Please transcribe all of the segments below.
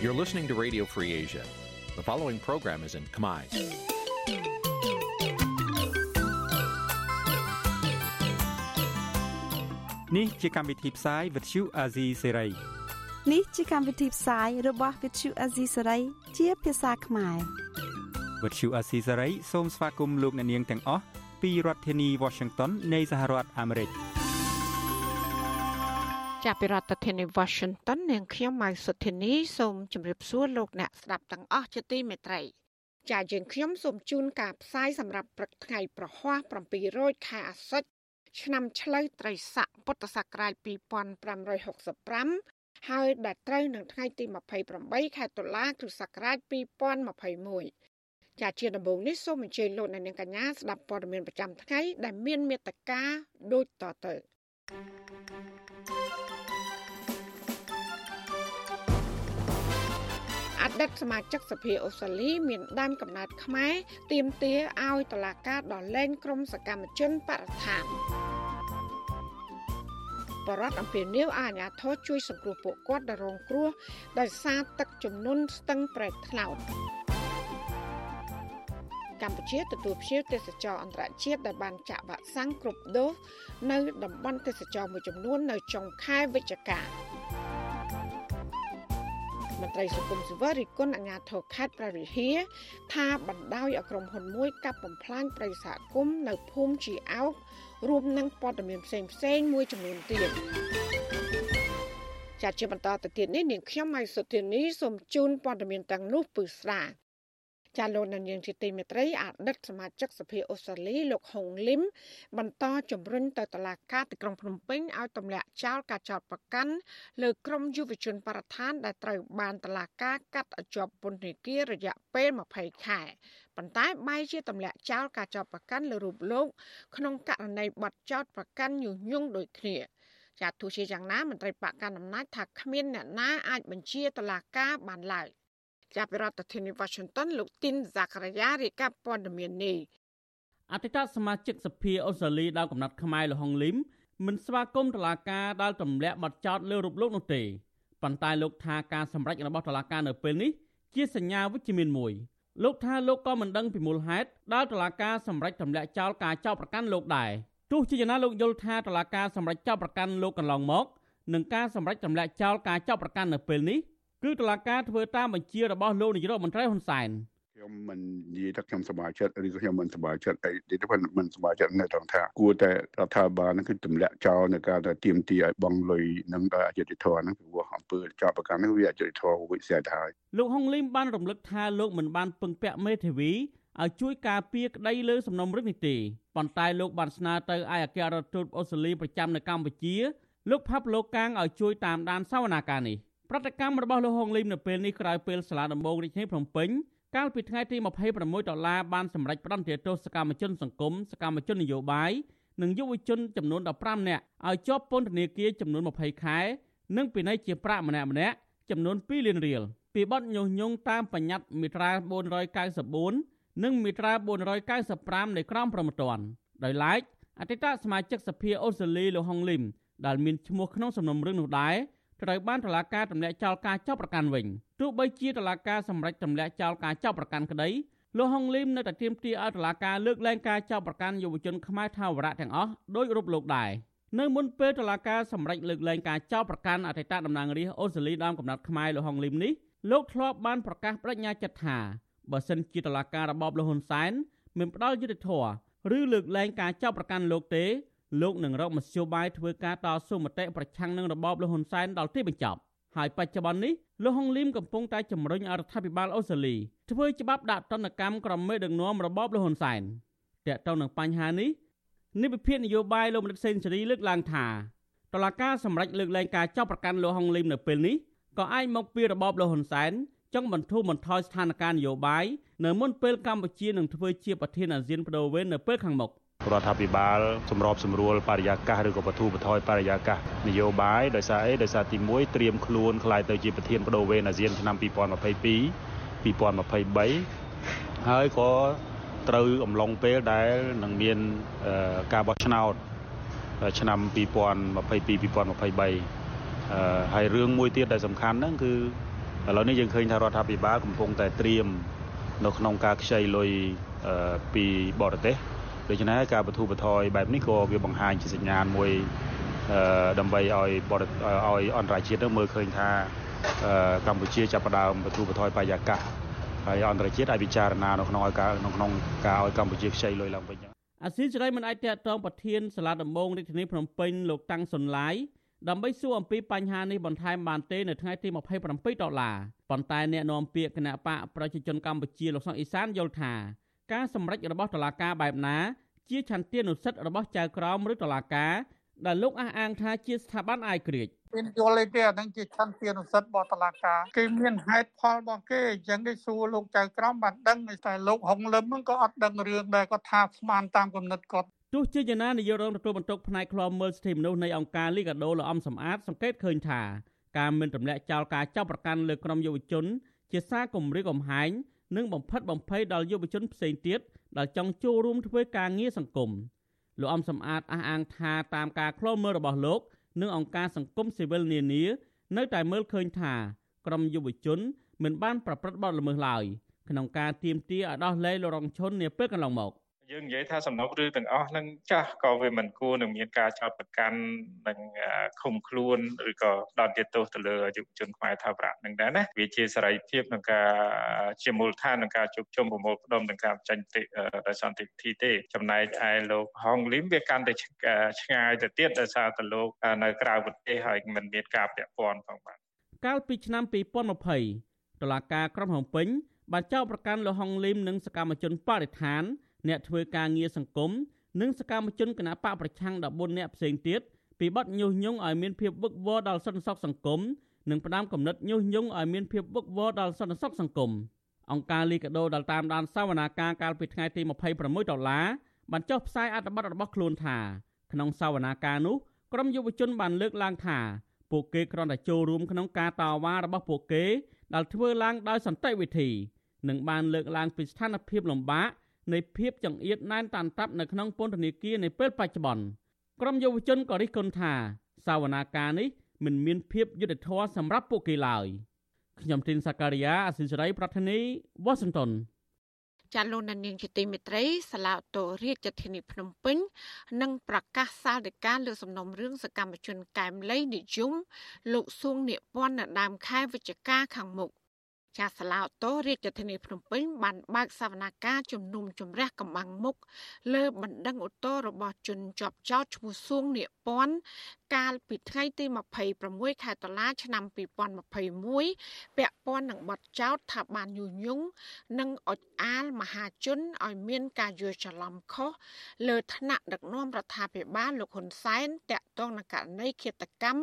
You're listening to Radio Free Asia. The following program is in Khmer. Nǐ ជាកម្មវិធីផ្សាយ Vuthu Azizi Serai នេះជាកម្មវិធីផ្សាយរបស់ Vuthu Azizi Serai ជាភាសាខ្មែរ Vuthu Azizi Serai សូមស្វាគមន៍លោកអ្នកនាងទាំងអស់ពីរដ្ឋធានី Washington នៃសហរដ្ឋអាមេរិក។ ចាប់ពីរដ្ឋធានី Washington នាងខ្ញុំម៉ៅសុធានីសូមជម្រាបសួរលោកអ្នកស្ដាប់ទាំងអស់ជាទីមេត្រីចាយើងខ្ញុំសូមជូនការផ្សាយសម្រាប់ព្រឹកថ្ងៃប្រហ័ស700ខែអាសត់ឆ្នាំឆ្លូវត្រីស័កពុទ្ធសករាជ2565ហើយដែលត្រូវនឹងថ្ងៃទី28ខែតុលាគ្រិស្តសករាជ2021ចាជាដំបូងនេះសូមអញ្ជើញលោកអ្នកនាងកញ្ញាស្ដាប់ព័ត៌មានប្រចាំថ្ងៃដែលមានមេត្តាដូចតទៅ thank you ឌិតសមាជិកសភាអូស្ត្រាលីមានដើមកំណើតខ្មែរទាមទារឲ្យតឡាការដោះលែងក្រុមសកម្មជនបរិស្ថានបរដ្ឋអំពីនីវអាញាធរជួយសង្គ្រោះពួកគាត់ដែលរងគ្រោះដោយសារទឹកជំនន់ស្ទឹងប្រែកថ្នោត កម្ពុជាទទួលភ្ញៀវទេសចរអន្តរជាតិដែលបានចាក់វ៉ាក់សាំងគ្រប់ដូសនៅតំបន់ទេសចរមួយចំនួននៅចុងខែវិច្ឆិកាមន្ត្រីសង្គមស៊ីវិលរិះគន់អាជ្ញាធរខេត្តព្រះវិហារថាបណ្ដោយឲ្យក្រុមហ៊ុនមួយកាប់បំផ្លាញប្រិយសហគមន៍នៅភូមិជាអោករួមនឹងព័ត៌មានផ្សេងផ្សេងមួយចំនួនទៀតចាត់ជាបន្តទៅទៀតនេះនាងខ្ញុំម៉ៃសុធានីសូមជូនព័ត៌មានទាំងនោះពឺស្ដា ចាលោកនាងជាទីមេត្រីអតីតសមាជិកសភាអូស្ត្រាលីលោកហុងលឹមបន្តជំរុញទៅតុលាការទីក្រុងភ្នំពេញឲ្យទម្លាក់ចោលការចោទប្រកាន់លើក្រុមយុវជនបរិស្ថានដែលត្រូវបានតុលាការកាត់ជាប់ពន្ធនាគាររយៈពេល20ខែប៉ុន្តែបែរជាទម្លាក់ចោលការចោទប្រកាន់លើរូបលោក ក្នុងករណីបទចោទប្រកាន់ញុះញង់ដូចគ្នាចាទោះជាយ៉ាងណាមន្ត្រីបកកណ្ដាលអំណាចថាគ្មានអ្នកណាអាចបញ្ជាតុលាការបានឡើយ ចាប់ពីរដ្ឋធានី Washington លោកទីនហ្សាការីយ៉ារាយការណ៍ព័ត៌មាននេះអតីតសមាជិកសភាអូស្ត្រាលីដល់កំណត់ខ្មែរលហុងលឹមមិនស្វាគមន៍តុលាការដែលទម្លាក់បទចោទលើរូបលោកនោះទេប៉ុន្តែលោកថាការសម្រេចរបស់តុលាការនៅពេលនេះជាសញ្ញាវិជ្ជមានមួយលោកថាលោកក៏មិនដឹងពីមូលហេតុដែលតុលាការសម្រេចទម្លាក់ចោលការចោទប្រកាន់លោកដែរទោះជាយ៉ាងណាលោកយល់ថាតុលាការសម្រេចចោទប្រកាន់លោកកន្លងមកនឹងការសម្រេចទម្លាក់ចោលការចោទប្រកាន់នៅពេលនេះ គឺតុលាការធ្វើតាមបញ្ជារបស់លោកនាយករដ្ឋមន្ត្រីហ៊ុនសែនខ្ញុំមិននិយាយថាខ្ញុំសប្បាយចិត្តឬក៏ខ្ញុំមិនសប្បាយចិត្តអីទីទៅមិនសប្បាយចិត្តនៅត្រង់ថាគួរតែរដ្ឋាភិបាលនឹងគឺទម្លាក់ចោលនៅការតែទៀមទីឲ្យបងលុយនឹងដល់អយុធធម៌ហ្នឹងព្រោះអំពើចោលប្រកាន់ហ្នឹងវាអយុធធម៌វិសេសទៅហើយលោកហុងលីមបានរំលឹកថាលោកមិនបានពឹងពាក់មេធាវីឲ្យជួយការពារក្តីលើសំណុំរឿងនេះទេប៉ុន្តែលោកបានស្នើទៅឯអគ្គរដ្ឋទូតអូស្ត្រាលីប្រចាំនៅកម្ពុជាលោកផាប់លោកកាងឲ្យជួយតាមដានសវនាការនេះ ប្រតិកម្មរបស់លោកហុងលីមនៅពេលនេះក្រោយពេលសាលាដំបងរាជធានីភ្នំពេញកាលពីថ្ងៃទី26ដុល្លារបានសម្រេចផ្តន្ទាទោសសកម្មជនសង្គមសកម្មជននយោបាយនិងយុវជនចំនួន15នាក់ឲ្យជាប់ពន្ធនាគារចំនួន20ខែ និងពិន័យជាប្រាក់ម្នាក់ម្នាក់ចំនួន2លានរៀលពីបទញុះញង់តាមបញ្ញត្តិមាត្រា494និងមាត្រា495នៃក្រមព្រហ្មទណ្ឌដោយឡែកអតីតសមាជិកសភាអូស្ត្រាលីលោកហុងលីមដែលមានឈ្មោះក្នុងសំណុំរឿងនោះដែរ ត្រូវបានតុលាការទម្លាក់ចោលការចាប់ប្រកាន់វិញទោះបីជាតុលាការសម្រេចទម្លាក់ចោលការចាប់ប្រកាន់ក្តីលោកហុងលីមនៅតែទាមទារឲ្យតុលាការលើកលែងការចាប់ប្រកាន់យុវជនខ្មែរថាវរៈទាំងអស់ដោយរូបលោកដែរនៅមុនពេលតុលាការសម្រេចលើកលែងការចោទប្រកាន់អតីតតំណាងរាស្ត្រអូស្ត្រាលីដើមកំណត់ខ្មែរលោកហុងលីមនេះលោកធ្លាប់បានប្រកាសបដិញ្ញាចិត្តថាបើសិនជាតុលាការរបបលហ៊ុនសែនមិនផ្ដល់យុត្តិធម៌ឬលើកលែងការចោទប្រកាន់លោកទេ លោកនឹងរកមធ្យោបាយធ្វើការតស៊ូមតិប្រឆាំងនឹងរបបលហ៊ុនសែនដល់ទីបញ្ចប់ហើយបច្ចុប្បន្ននេះលោកហុងលីមកំពុងតែជំរុញរដ្ឋាភិបាលអូស្ត្រាលីធ្វើច្បាប់ដាក់ទណ្ឌកម្មក្រុមមេដឹកនាំរបបលហ៊ុនសែនតើតើនឹងបញ្ហានេះនិវិភាននយោបាយលោកមនិតសេនស៊ូរីលើកឡើងថាតឡាការសម្រេចលើកលែងការចាប់ប្រកាន់លោកហុងលីមនៅពេលនេះក៏អាចមកពីរបបលហ៊ុនសែនចង់បន្ធូរបន្ថយស្ថានភាពនយោបាយនៅមុនពេលកម្ពុជានឹងធ្វើជាប្រធានអាស៊ានបដូវវេននៅពេលខាងមុខ។ រដ្ឋាភិបាលសម្របសម្រួលបរិយាកាសឬក៏បទូបថយបរិយាកាសនយោបាយដោយសារអីដោយសារទី1ត្រៀមខ្លួនខ្លាយទៅជាប្រធានបដូវវេនអាស៊ានឆ្នាំ2022 2023ហើយក៏ត្រូវអំឡុងពេលដែលនឹងមានការបោះឆ្នោតឆ្នាំ2022 2023ហើយរឿងមួយទៀតដែលសំខាន់ហ្នឹងគឺឥឡូវនេះយើងឃើញថារដ្ឋាភិបាលកំពុងតែត្រៀមនៅក្នុងការខ្ចីលុយពីបរទេស ដូច្នេះការបទូបថយបែបនេះក៏វាបង្ហាញជាសញ្ញាណមួយដើម្បីឲ្យបរឲ្យអន្តរជាតិមើលឃើញថាកម្ពុជាចាប់ផ្ដើមបទូបថយបរិយាកាសហើយអន្តរជាតិអាចពិចារណានៅក្នុងឲ្យការនៅក្នុងការឲ្យកម្ពុជាខ្ចីលុយឡើងវិញអាស៊ីសេរីមិនអាចតតងប្រធានសាលាដំបងរាជធានីភ្នំពេញលោកតាំងសុនឡាយដើម្បីសួរអំពីបញ្ហានេះបន្ថែមបានទេនៅថ្ងៃទី27ដុល្លារប៉ុន្តែអ្នកនាំពាក្យគណៈបកប្រជាជនកម្ពុជាលោកសុកអេសានយល់ថា ការសម្រេចរបស់តុលាការបែបណា ជាឆន្ទានុសិទ្ធិរបស់ចៅក្រមឬតុលាការដែលលោកអះអាងថាជាស្ថាប័នអាយក្រិចមានយល់អីទេអានឹងជាឆន្ទានុសិទ្ធិរបស់តុលាការគេមានហេតុផលរបស់គេអញ្ចឹងគេសួរលោកចៅក្រមបានដឹងតែលោកហុងលឹមហ្នឹងក៏អត់ដឹងរឿងដែរគាត់ថាស្មានតាមគំនិតគាត់ទោះជាយ៉ាងណានាយករងទទួលបន្ទុកផ្នែកឃ្លាំមើលសិទ្ធិមនុស្សនៃអង្គការលីកាដូលោកអំសំអាតសង្កេតឃើញថាការមិនទម្លាក់ចោលការចាប់ប្រកាន់លើក្រុមយុវជន ជាសារគំរាមកំហែង និងបំផិតបំភ័យដល់យុវជនផ្សេងទៀតដែលចង់ចូលរួមធ្វើការងារសង្គមលោកអំសំអាតអះអាងថាតាមការឃ្លាំមើលរបស់លោក និងអង្គការសង្គមស៊ីវិលនានា នៅតែមើលឃើញថាក្រុមយុវជនមិនបានប្រព្រឹត្តបទល្មើសឡើយក្នុងការទាមទារឲ្យដោះលែងលោករងឈុននាពេលកន្លងមក។ យើងនិយាយថាសំណុករឿងទាំងអស់នឹងចាស់ក៏វាមិនគួរនឹងមានការចោទប្រកាន់នឹងឃុំខ្លួនឬក៏ដោតទោសទៅលើយុវជនខ្មែរថាប្រាក់នឹងដែរណាវាជាសេរីភាពក្នុងការជាមូលដ្ឋានក្នុងការជួបជុំប្រមូលផ្ដុំនឹងការចេញតិដោយសន្តិវិធីទេចំណែកឯលោកហងលីមវាកាន់តែឆ្ងាយទៅទៀតដោយសារតែលោកនៅក្រៅប្រទេសហើយមិនមានការពាក់ព័ន្ធផងបាទកាលពីឆ្នាំ2020តុលាការក្រុងភ្នំពេញបានចោទប្រកាន់លោកហុងលីមនិងសកម្មជនបរិស្ថាន អ្នកធ្វើការងារសង្គមនិងសកម្មជនគណបកប្រឆាំង14នាក់ផ្សេងទៀតពីបទញុះញង់ឲ្យមានភាពវឹកវរដល់សន្តិសុខសង្គមនិងផ្ដាំកំណត់ញុះញង់ឲ្យមានភាពវឹកវរដល់សន្តិសុខសង្គមអង្គការលីកាដូដែលតាមដានសវនាការកាលពីថ្ងៃទី26ដុល្លារបានចុះផ្សាយអត្ថបទរបស់ខ្លួនថា ក្នុងសវនាការនោះក្រុមយុវជនបានលើកឡើងថាពួកគេគ្រាន់តែចូលរួមក្នុងការតវ៉ារបស់ពួកគេដែលធ្វើឡើងដោយសន្តិវិធីនិងបានលើកឡើងពីស្ថានភាពលំបាក នៃភាពចង្អៀតណែនតាន់តាប់នៅក្នុងពន្ធនាគារនៅពេលបច្ចុប្បន្នក្រុមយុវជនក៏រិះគន់ថាសាវនាការនេះមិនមានភាពយុត្តិធម៌សម្រាប់ពួកគេឡើយខ្ញុំទីនសាការីយ៉ាអសិសរីប្រធានីវ៉ាស៊ីនតោនចាលោកនាងជាទីមេត្រីសាឡាតូរាជធានីភ្នំពេញនឹងប្រកាសសាលដីកាលើសំណុំរឿងសកម្មជនកែមលីនិយមលោកសួងនិពន្ធនៅដើមខែវិច្ឆិកាខាងមុខ ចាស់សាឡាអូតូរាជធានីភ្នំពេញបានបើកសវនកម្មជំនុំជម្រះកម្បាំងមុខលើបណ្ដឹងអូតូរបស់ជនជាប់ចោតឈ្មោះសួងនៀពាន់កាលពីថ្ងៃទី26ខែតុលាឆ្នាំ2021ពាក់ព័ន្ធនឹងបទចោទថាបានញុះញង់និងអុចអាលមហាជនឲ្យមានការយល់ច្រឡំខុសលើឋានៈដឹកនាំរដ្ឋាភិបាលលោកហ៊ុនសែនតាក់ទងនឹងករណីឃាតកម្ម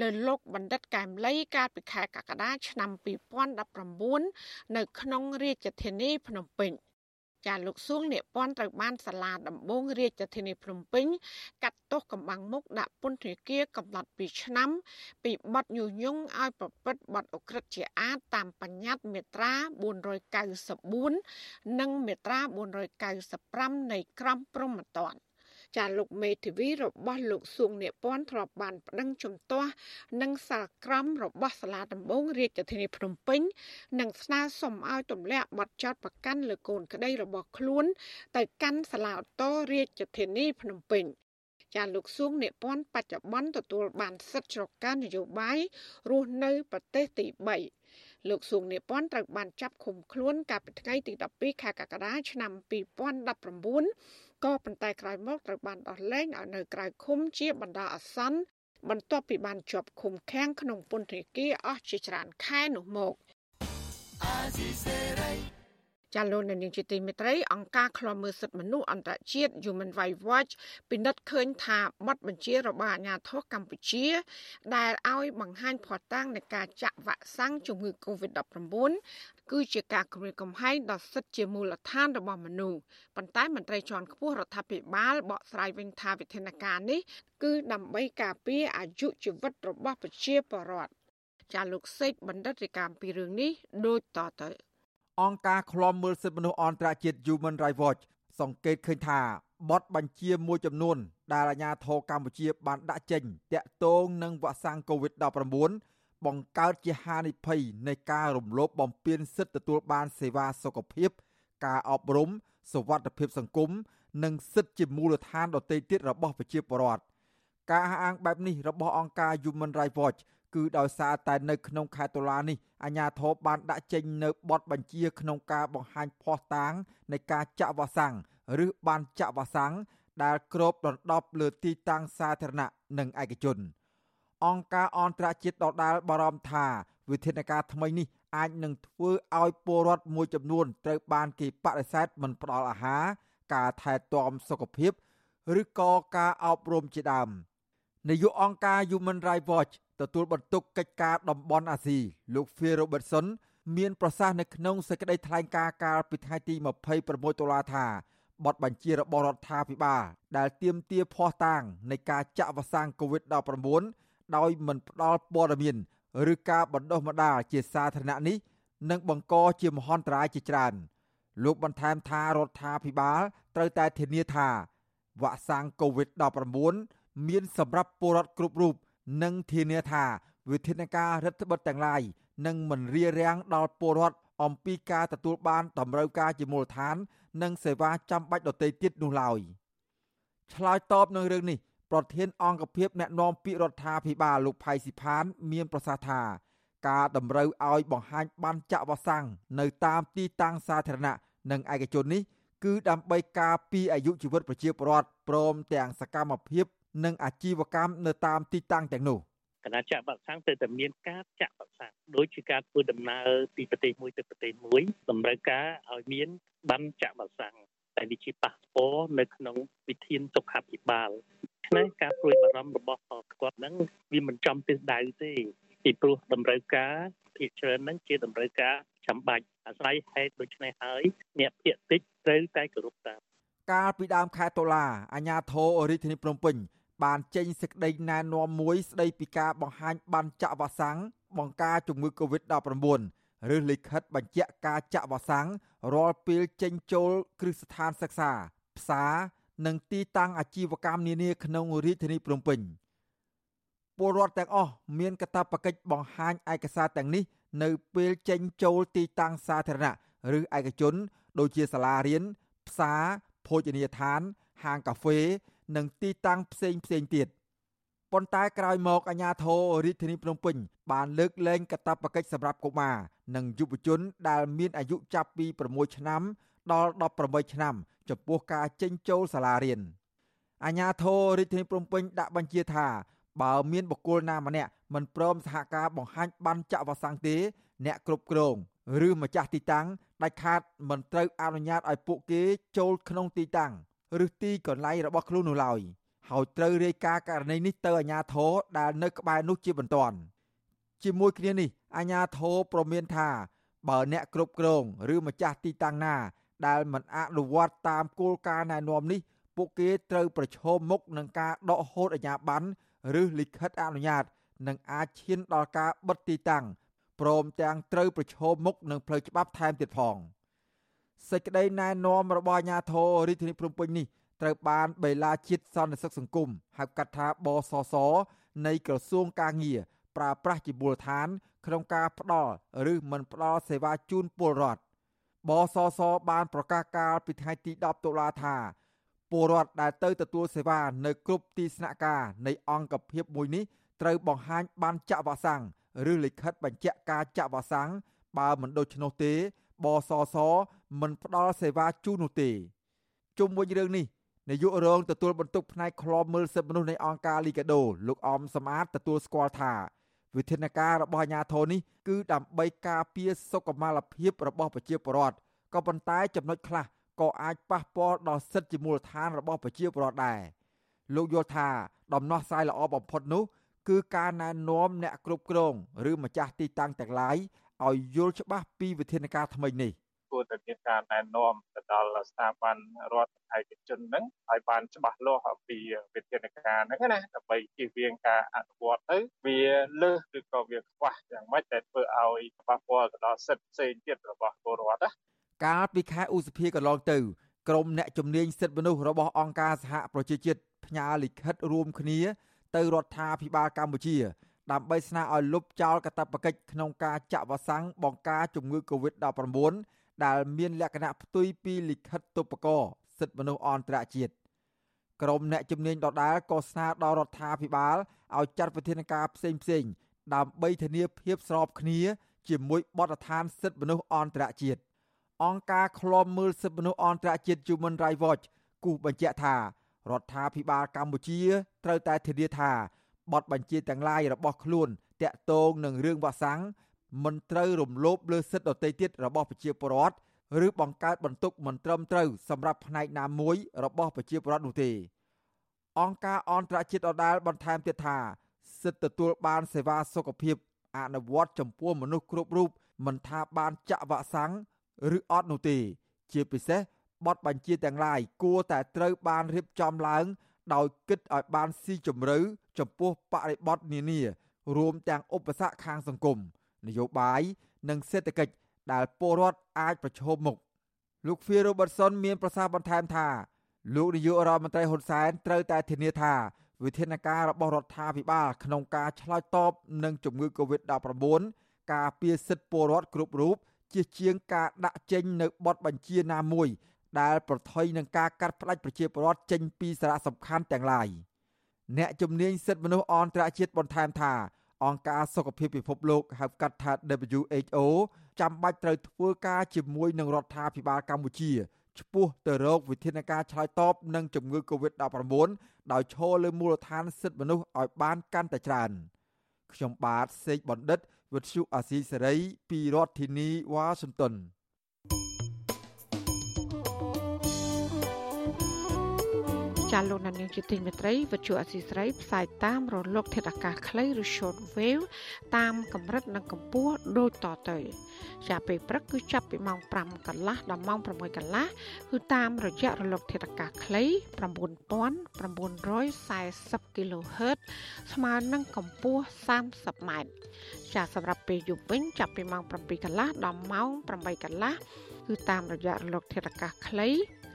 លើលោកបណ្ឌិតកែមលីកាលពីខែកក្កដាឆ្នាំ2019នៅក្នុងរាជធានីភ្នំពេញ។ចាលោកសួងអ្នកពាន់ត្រូវបានសាលាដំបងរាជធានីភ្នំពេញកាត់ទោសកំបាំងមុខដាក់ពន្ធនាគារកំណត់2ឆ្នាំ ពីបទញុះញង់ឲ្យប្រព្រឹត្តបទអក្រិតជាអាតតាមបញ្ញត្តិមាត្រា494និងមាត្រា495នៃក្រមព្រហ្មទណ្ឌ ចាលោកមេធាវីរបស់លោកសួងនេពន្ធធ្លាប់បានប្តឹងជំទាស់និងសាលក្រមរបស់សាលាដំបងរាជធានីភ្នំពេញនិងស្នើសុំឲ្យទម្លាក់បទចោទប្រកាន់លើកូនក្តីរបស់ខ្លួន ទៅកាន់សាលាឧទ្ធររាជធានីភ្នំពេញចាលោកសួងនេពន្ធបច្ចុប្បន្នទទួលបានសិទ្ធិជ្រកការនយោបាយរស់នៅប្រទេសទី3លោកសួងនេពន្ធត្រូវបានចាប់ឃុំខ្លួនកាលពីថ្ងៃទី12ខែកក្កដាឆ្នាំ2019 ក៏ប៉ុន្តែក្រោយមកត្រូវបានដោះលែងឲ្យនៅក្រៅឃុំជាបណ្ដោះអាសន្នបន្ទាប់ពីបានជាប់ឃុំឃាំងក្នុងពន្ធនាគារអស់ជាច្រើនខែនោះមក ចាលោកនាងជាទីមេត្រីអង្គការឃ្លាំមើលសិទ្ធិមនុស្សអន្តរជាតិ Human Rights Watch ពិនិត្យឃើញថាបទបញ្ជារបស់អាជ្ញាធរកម្ពុជា ដែលឲ្យបង្ហាញភស្តុតាងនៃការចាក់វ៉ាក់សាំងជំងឺ Covid-19 គឺជាការគម្រាមកំហែងដល់សិទ្ធិជាមូលដ្ឋានរបស់មនុស្សប៉ុន្តែមន្ត្រីជាន់ខ្ពស់រដ្ឋាភិបាលបកស្រាយវិញថាវិធានការនេះគឺដើម្បីការពារអាយុជីវិតរបស់ប្រជាពលរដ្ឋចាលោកសេកបណ្ឌិតរាយការណ៍ពីរឿងនេះដូចតទៅ អង្គការឃ្លាំមើលសិទ្ធិមនុស្សអន្តរជាតិ Human Rights Watch សង្កេតឃើញថាបទបញ្ជាមួយចំនួន ដែលអាជ្ញាធរកម្ពុជាបានដាក់ចេញតាក់ទងនឹងវ៉ាក់សាំង COVID-19 បង្កើតជាហានិភ័យនៃការរំលោភបំពានសិទ្ធិទទួលបានសេវាសុខភាព ការអប់រំសុវត្ថិភាពសង្គមនិងសិទ្ធិជាមូលដ្ឋានដទៃទៀតរបស់ប្រជាពលរដ្ឋការអះអាងបែបនេះរបស់អង្គការ Human Rights Watch គឺដោយសារតែនៅក្នុងខែតុលានេះអាជ្ញាធរបានដាក់ចេញនៅបទបញ្ជាក្នុងការបង្ហាញភ័ស្តុតាងនៃការចាក់វ៉ាក់សាំងឬបានចាក់វ៉ាក់សាំងដែលគ្របដណ្ដប់លើទីតាំងសាធារណៈនិងឯកជន អង្គការអន្តរជាតិដដាលបារម្ភថាវិធានការថ្មីនេះអាចនឹងធ្វើឲ្យពលរដ្ឋមួយចំនួនត្រូវបានគេបដិសេធមិនផ្ដល់អាហារការថែទាំសុខភាព ឬក៏ការអប់រំជាដើមនាយកអង្គការ Human Rights Watch ទទួលបន្ទុកកិច្ចការតំបន់អាស៊ីលោក Phil Robertson មានប្រសាសន៍នៅក្នុងសេចក្តីថ្លែងការណ៍កាលពីថ្ងៃទី26តុលាថាបទបញ្ជារបស់រដ្ឋាភិបាលដែលទាមទារភ័ស្តុតាងនៃការចាក់វ៉ាក់សាំង COVID-19 ដោយមិនផ្ដល់ព័ត៌មានឬការបណ្ដុះបណ្ដាលជាសាធារណៈនេះនឹងបង្កជាមហន្តរាយជាច្រើនលោកបន្ថែមថារដ្ឋាភិបាលត្រូវតែធានាថាវ៉ាក់សាំង COVID-19 មានសម្រាប់ពលរដ្ឋគ្រប់រូប និងធានាថាវិធានការរដ្ឋបិទទាំងឡាយនឹងមិនរារាំងដល់ពលរដ្ឋអំពីការទទួលបានតម្រូវការជាមូលដ្ឋាន និងសេវាចាំបាច់ដទៃទៀតនោះឡើយឆ្លើយតបនឹងរឿងនេះប្រធានអង្គភិបអ្នកណែនាំពាក្យរដ្ឋាភិបាលលោកផៃស៊ីផាន មានប្រសាសន៍ថាការតម្រូវឲ្យបង្ហាញបានចាក់វ៉ាក់សាំងនៅតាមទីតាំងសាធារណៈនិងឯកជននេះគឺដើម្បីការពារអាយុជីវិតប្រជាពលរដ្ឋព្រមទាំងសកម្មភាព និងអាជីវកម្មនៅតាមទីតាំងទាំងនោះគណៈចាក់វ៉ាក់សាំងទៅតែមានការចាក់វ៉ាក់សាំងដូចជាការធ្វើដំណើរពីប្រទេសមួយទៅប្រទេសមួយតម្រូវការឲ្យមានបានចាក់វ៉ាក់សាំងតែវាជាប៉ាសពតនៅក្នុងវិធានសុខាភិបាលឆ្នេះការព្រួយបារម្ភរបស់គាត់ហ្នឹងវាមិនចំទិសដៅទេពីព្រោះតម្រូវការភាគច្រើនហ្នឹងជាតម្រូវការចាំបាច់អាស្រ័យហេតុដូច្នេះហើយអ្នកភាគតិចត្រូវតែគោរពតាមកាលពីដើមខែតុលាអាជ្ញាធររាជធានីភ្នំពេញ បានចេញសេចក្តីណែនាំមួយស្តីពីការបង្ហាញបានចាក់វ៉ាក់សាំងបង្ការជំងឺ Covid-19 ឬលិខិតបញ្ជាក់ការចាក់វ៉ាក់សាំងរាល់ពេលចេញចូលគ្រឹះស្ថានសិក្សា ផ្សារនិងទីតាំងអាជីវកម្មនានាក្នុងរាជធានីភ្នំពេញពលរដ្ឋទាំងអស់មានកាតព្វកិច្ចបង្ហាញឯកសារទាំងនេះ នៅពេលចេញចូលទីតាំងសាធារណៈឬឯកជន ដូចជាសាលារៀនផ្សារភោជនីយដ្ឋាន ហាងកាហ្វេ និងទីតាំងផ្សេងផ្សេងទៀតប៉ុន្តែក្រោយមកអាជ្ញាធររាជធានីភ្នំពេញបានលើកលែងកាតព្វកិច្ចសម្រាប់កុមារនិងយុវជនដែលមានអាយុចាប់ពី6ឆ្នាំដល់18ឆ្នាំចំពោះការចេញចូលសាលារៀនអាជ្ញាធររាជធានីភ្នំពេញដាក់បញ្ជាថាបើមានបុគ្គលណាម្នាក់មិនព្រមសហការបង្ហាញបានចាក់វ៉ាក់សាំងទេ អ្នកគ្រប់គ្រងឬម្ចាស់ទីតាំងដាច់ខាតមិនត្រូវអនុញ្ញាតឲ្យពួកគេចូលក្នុងទីតាំង ឬទីកន្លែងរបស់ខ្លួននោះឡើយហើយត្រូវរាយការណ៍ករណីនេះទៅអាជ្ញាធរដែលនៅក្បែរនោះជាបន្ទាន់ជាមួយគ្នានេះអាជ្ញាធរប្រមានថា បើអ្នកគ្រប់គ្រងឬម្ចាស់ទីតាំងណា ដែលមិនអនុវត្តតាមគោលការណ៍ណែនាំនេះពួកគេត្រូវប្រឈមមុខនឹងការដកហូតអាជ្ញាប័ណ្ណឬលិខិតអនុញ្ញាតនិងអាចឈានដល់ការបិទទីតាំងព្រមទាំងត្រូវប្រឈមមុខនឹងផ្លូវច្បាប់ថែមទៀតផង។ សេចក្តីណែនាំរបស់អាជ្ញាធររាជធានីភ្នំពេញនេះត្រូវបានបេឡាជាតិសន្តិសុខសង្គមហៅកាត់ថាបសសនៃក្រសួងកាងារប្រើប្រាស់ជាមូលដ្ឋាន ក្នុងការផ្ដល់ឬមិនផ្ដល់សេវាជូនពលរដ្ឋបសសបានប្រកាសកាលពីថ្ងៃទី10តុលាថាពលរដ្ឋដែលទៅទទួលសេវានៅគ្រប់ទីស្នាក់ការនៃអង្គភាពមួយនេះត្រូវបង្ហាញបានចាក់វ៉ាក់សាំងឬលិខិតបញ្ជាក់ការចាក់វ៉ាក់សាំងបើមិនដូច្នោះទេ បសសមិនផ្ដល់សេវាជូននោះទេជុំវិញរឿងនេះនាយករងទទួលបន្ទុកផ្នែកឃ្លាំមើលសិទ្ធិមនុស្សនៃអង្គការលីកាដូលោកអមសំអាតទទួលស្គាល់ថាវិធានការរបស់អាជ្ញាធរនេះគឺដើម្បីការពារសុខុមាលភាពរបស់ប្រជាពលរដ្ឋក៏ប៉ុន្តែចំណុចខ្លះក៏អាចប៉ះពាល់ដល់សិទ្ធិជាមូលដ្ឋានរបស់ប្រជាពលរដ្ឋដែរលោកយល់ថាដំណោះស្រាយល្អបំផុតនោះគឺការណែនាំអ្នកគ្រប់គ្រង ឬម្ចាស់ទីតាំងទាំងឡាយ ឲ្យយល់ច្បាស់ពីវិធានការថ្មីនេះគួរតែមានការណែនាំទៅដល់ស្ថាប័នរដ្ឋឯកជនហ្នឹងឲ្យបានច្បាស់លាស់អំពីវិធានការហ្នឹងណាដើម្បីជៀសវាងការអនុវត្តទៅវាលើសឬក៏វាខ្វះយ៉ាងម៉េចដែលធ្វើឲ្យប៉ះពាល់ទៅដល់សិទ្ធិផ្សេងទៀតរបស់ពលរដ្ឋណាកាលពីខែឧសភាកន្លងទៅក្រមអ្នកជំនាញសិទ្ធិមនុស្សរបស់អង្គការសហប្រជាជាតិផ្ញើលិខិតរួមគ្នាទៅរដ្ឋាភិបាលកម្ពុជា ដើម្បីស្នើឲ្យលុបចោលកាតព្វកិច្ចក្នុងការចាក់វ៉ាក់សាំងបង្ការជំងឺ Covid-19 ដែលមានលក្ខណៈផ្ទុយពីលិខិតទុបកោសិទ្ធិមនុស្សអន្តរជាតិក្រុមអ្នកជំនាញដដែលក៏ស្នើដល់រដ្ឋាភិបាលឲ្យចាត់វិធានការផ្សេងផ្សេងដើម្បីធានាភាពស្របគ្នា ជាមួយបទដ្ឋានសិទ្ធិមនុស្សអន្តរជាតិអង្គការឃ្លាំមើលសិទ្ធិមនុស្សអន្តរជាតិ Human Rights Watch គូសបញ្ជាក់ថារដ្ឋាភិបាលកម្ពុជាត្រូវតែធានាថា បទបញ្ជាទាំងឡាយរបស់ខ្លួនតាក់ទងនឹងរឿងវ៉ាក់សាំងមិនត្រូវរំលោភលើសិទ្ធិដទៃទៀតរបស់ប្រជាពលរដ្ឋឬបង្កើតបន្ទុកមិនត្រឹមត្រូវសម្រាប់ផ្នែកណាមួយរបស់ប្រជាពលរដ្ឋនោះទេអង្គការអន្តរជាតិដដែលបន្ថែមទៀតថាសិទ្ធិទទួលបានសេវាសុខភាពអនុវត្តចំពោះមនុស្សគ្រប់រូបមិនថាបានចាក់វ៉ាក់សាំងឬអត់នោះទេ ជាពិសេសបទបញ្ជាទាំងឡាយគួរតែត្រូវបានរៀបចំឡើង ដោយគិតឲ្យបានស៊ីជម្រៅ ចំពោះបរិបទនានារួមទាំងឧបសគ្គខាងសង្គមនយោបាយនិងសេដ្ឋកិច្ចដែលពលរដ្ឋអាចប្រឈមមុខលោក Phil Robertson មានប្រសាសន៍បន្ថែមថាលោកនាយករដ្ឋមន្ត្រីហ៊ុនសែនត្រូវតែធានាថាវិធានការរបស់រដ្ឋាភិបាលក្នុងការឆ្លើយតបនឹងជំងឺ Covid-19 ការពារសិទ្ធិពលរដ្ឋគ្រប់រូបជាជាងការដាក់ចេញនៅបទបញ្ជាណាមួយដែលប្រថុយនឹងការកាត់ផ្តាច់ប្រជាពលរដ្ឋចេញពីសារៈសំខាន់ទាំងឡាយ អ្នកជំនាញសិទ្ធិមនុស្សអន្តរជាតិបន្ថែមថាអង្គការសុខភាពពិភពលោកហៅកាត់ថា WHO ចាំបាច់ត្រូវធ្វើការជាមួយនឹងរដ្ឋាភិបាលកម្ពុជាឆ្ពោះទៅរកវិធានការឆ្លើយតបនឹងជំងឺ Covid-19 ដោយឈរលើមូលដ្ឋានសិទ្ធិមនុស្សឲ្យបានកាន់តែច្រើនខ្ញុំបាទសេកបណ្ឌិតវិទ្យុអាស៊ីសេរីពីរដ្ឋធានីវ៉ាស៊ីនតោន ចាលោកនាងជាទីមេត្រីវិទ្យុអសីស្រីផ្សាយតាមរលក ធាតុអាកាសខ្លីឬ short wave តាមកម្រិតនិងកម្ពស់ដូចតទៅចាពេលព្រឹកគឺចាប់ពីម៉ោង5កន្លះដល់ម៉ោង6កន្លះគឺតាមរយៈរលក ធាតុអាកាសខ្លី9940 kHz ស្មើនឹងកម្ពស់30ម៉ែត្រចាសម្រាប់ពេលយប់វិញចាប់ពីម៉ោង7កន្លះដល់ម៉ោង8កន្លះគឺតាមរយៈរលក ធាតុអាកាសខ្លី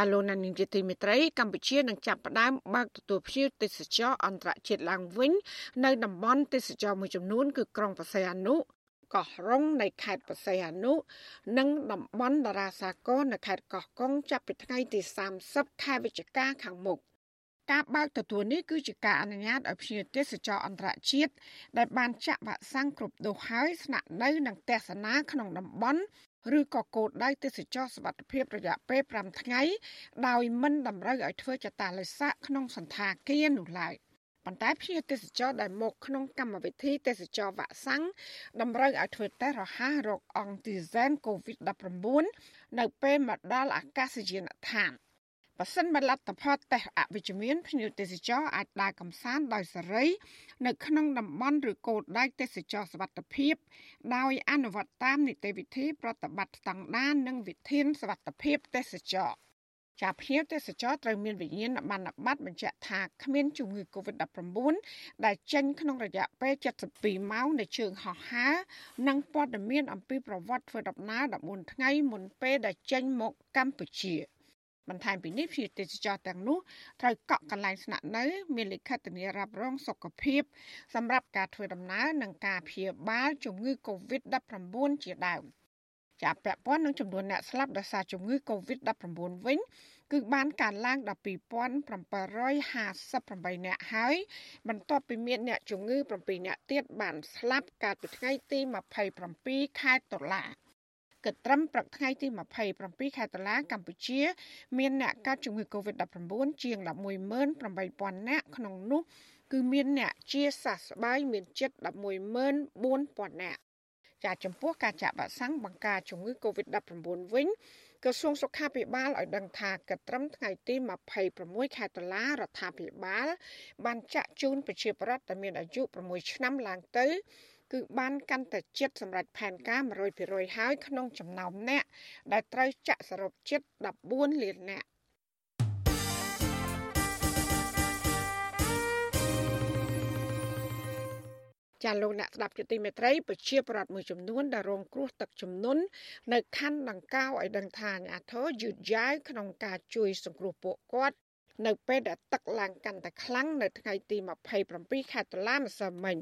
ចាលោកណានីជាទីមេត្រីកម្ពុជានឹងចាប់ផ្ដើមបើកទទួលភ្ញៀវទេសចរអន្តរជាតិឡើងវិញ នៅតំបន់ទេសចរមួយចំនួនគឺក្រុងបរសៃអនុកោះរុងនៃខេត្តបរសៃអនុនិងតំបន់តារាសាគរនៅខេត្តកោះកុងចាប់ពីថ្ងៃទី30ខែវិច្ឆិកាខាងមុខការបើកទទួលនេះគឺជាការអនុញ្ញាតឲ្យភ្ញៀវទេសចរអន្តរជាតិដែលបានចាក់វ៉ាក់សាំងគ្រប់ដូសហើយស្នាក់នៅនិងទស្សនាក្នុងតំបន់ ឬក៏គោលដៅទេសចរសវត្ថភាពរយៈពេល5ថ្ងៃ ដោយមិនតម្រូវឲ្យធ្វើចតាឡេសាក្នុងសន្តាគារនោះឡើយប៉ុន្តែភ្ញៀវទេសចរដែលមកក្នុងកម្មវិធីទេសចរវ៉ាក់សាំងតម្រូវឲ្យធ្វើតេស្តរហ័សរោគអង់ទីសែន COVID-19 នៅពេលមកដល់អាកាសយានដ្ឋាន។ ប៉ះសិនបលទ្ធផលតេស្តអវិជ្ជមានភ្ញៀវទេសចរអាចដើរកំសាន្តដោយសេរី នៅក្នុងតំបន់ឬគោលដៅទេសចរសវត្ថភាព ដោយអនុវត្តតាមនីតិវិធីប្រតិបត្តិស្តង់ដារនិងវិធានសវត្ថភាពទេសចរជាភ្ញៀវទេសចរត្រូវមានវិញ្ញាណប័ណ្ណបត្របញ្ជាក់ថាគ្មានជំងឺ Covid-19 ដែលចេញក្នុងរយៈពេល72ម៉ោងនៃជើងហោះហើរនិងព័ត៌មានអំពីប្រវត្តិធ្វើដំណើរ14ថ្ងៃមុនពេលដែលចេញមកកម្ពុជា។ បន្ថែមពីនេះភ្ញៀវទេសចរទាំងនោះត្រូវកក់កន្លែងស្នាក់នៅ មានលិខិតធានារ៉ាប់រងសុខភាព សម្រាប់ការធ្វើដំណើរនិងការព្យាបាលជំងឺ Covid-19 ជាដើមចាប់ពាក់ព័ន្ធនឹងចំនួនអ្នកស្លាប់ដោយសារជំងឺ Covid-19 វិញគឺបានកើនឡើងដល់2758អ្នកហើយបន្ទាប់ពីមានអ្នកជំងឺ7អ្នកទៀតបានស្លាប់កាលពីថ្ងៃទី27ខែតុលា គិតត្រឹមព្រឹកថ្ងៃទី27ខែតុលាកម្ពុជា មានអ្នកកើតជំងឺ Covid-19 ជាង118,000នាក់ក្នុងនោះគឺមានអ្នកជាសះស្បើយមានជិត114,000នាក់ចាចំពោះការចាក់វ៉ាក់សាំងបង្ការជំងឺ Covid-19 វិញក្រសួងសុខាភិបាលឲ្យដឹងថាកត្រឹមថ្ងៃទី26ខែតុលារដ្ឋាភិបាល បានចាក់ជូនប្រជាពលរដ្ឋដែលមានអាយុ6ឆ្នាំឡើងទៅ គឺបានកាន់តែជាតិសម្រាប់ផែនការ100%ហើយក្នុងចំណោមអ្នកដែលត្រូវចាក់សរុបជាតិ14លានអ្នកចាលោកអ្នកស្ដាប់យុតិមេត្រីប្រជាប្រដ្ឋមួយចំនួនដែលរងគ្រោះទឹកជំនន់នៅខណ្ឌដង្កោឲ្យដឹងថាអាញាធរយឺតយ៉ាវក្នុងការជួយសង្គ្រោះពួកគាត់នៅពេលដែលទឹកឡើងកាន់តែខ្លាំងនៅថ្ងៃទី27ខែតុលាម្សិលមិញ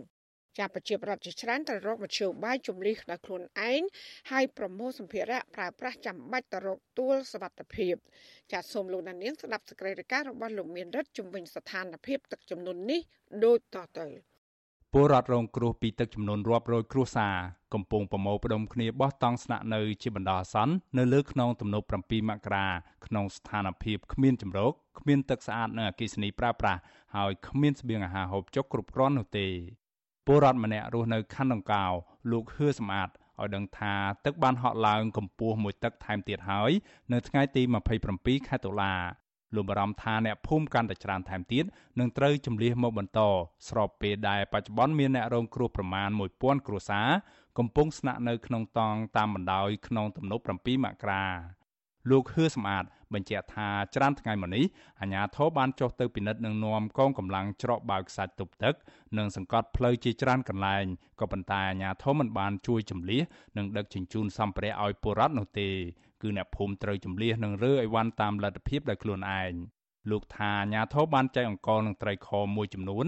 ចាប្រជាប្រដ្ឋជាច្រើនត្រូវរកមធ្យោបាយជំលិះដល់ខ្លួនឯងហើយប្រមូលសម្ភារៈប្រើប្រាស់ចាំបាច់ទៅរកទួលសវត្ថភាពចាសូមលោកដានៀងស្ដាប់សេចក្តីរាយការណ៍របស់លោកមានរិទ្ធជំវិញស្ថានភាពទឹកជំនន់នេះដូចតទៅពលរដ្ឋរងគ្រោះពីទឹកជំនន់រាប់រយគ្រួសារកំពុងប្រមូលផ្ដុំគ្នាបោះតង់ស្នាក់នៅជាបណ្ដោះអាសន្ននៅលើខ្នងទំនប់7មករាក្នុងស្ថានភាពគ្មានជំរកគ្មានទឹកស្អាតនិងអគ្គិសនីប្រើប្រាស់ហើយគ្មានស្បៀងអាហារហូបចុកគ្រប់គ្រាន់នោះទេ ពលរដ្ឋម្នាក់រស់នៅខណ្ឌដង្កោលោកហឿសម្អាតឲ្យដឹងថាទឹកបានហក់ឡើងកម្ពស់មួយទឹកថែមទៀតហើយនៅថ្ងៃទី27ខែតុលាលោកបារម្ភថាអ្នកភូមិកាន់តែច្រើនថែមទៀតនឹងត្រូវជំលះមកបន្តស្របពេលដែលបច្ចុប្បន្នមានអ្នករងគ្រោះប្រមាណ1000គ្រួសារកំពុងស្នាក់នៅក្នុងតង់តាមបណ្ដោយក្នុងទំនប់7មករាលោកហឿសម្អាត បញ្ជាក់ថាច្រើនថ្ងៃមកនេះអាជ្ញាធរបានចុះទៅពិនិត្យនិងនាំកងកម្លាំងច្រកបើកខ្សាច់ទប់ទឹក និងសង្កត់ផ្លូវជាច្រើនកន្លែងក៏ប៉ុន្តែអាជ្ញាធរមិនបានជួយជំលះនិងដឹកជញ្ជូនសម្ភារៈឲ្យពលរដ្ឋនោះទេគឺអ្នកភូមិត្រូវជំលះនិងរើអីវ៉ាន់តាមលទ្ធភាពដោយខ្លួនឯងលោកថាអាញាធរបានចែកអង្គនឹងត្រីខមួយចំនួន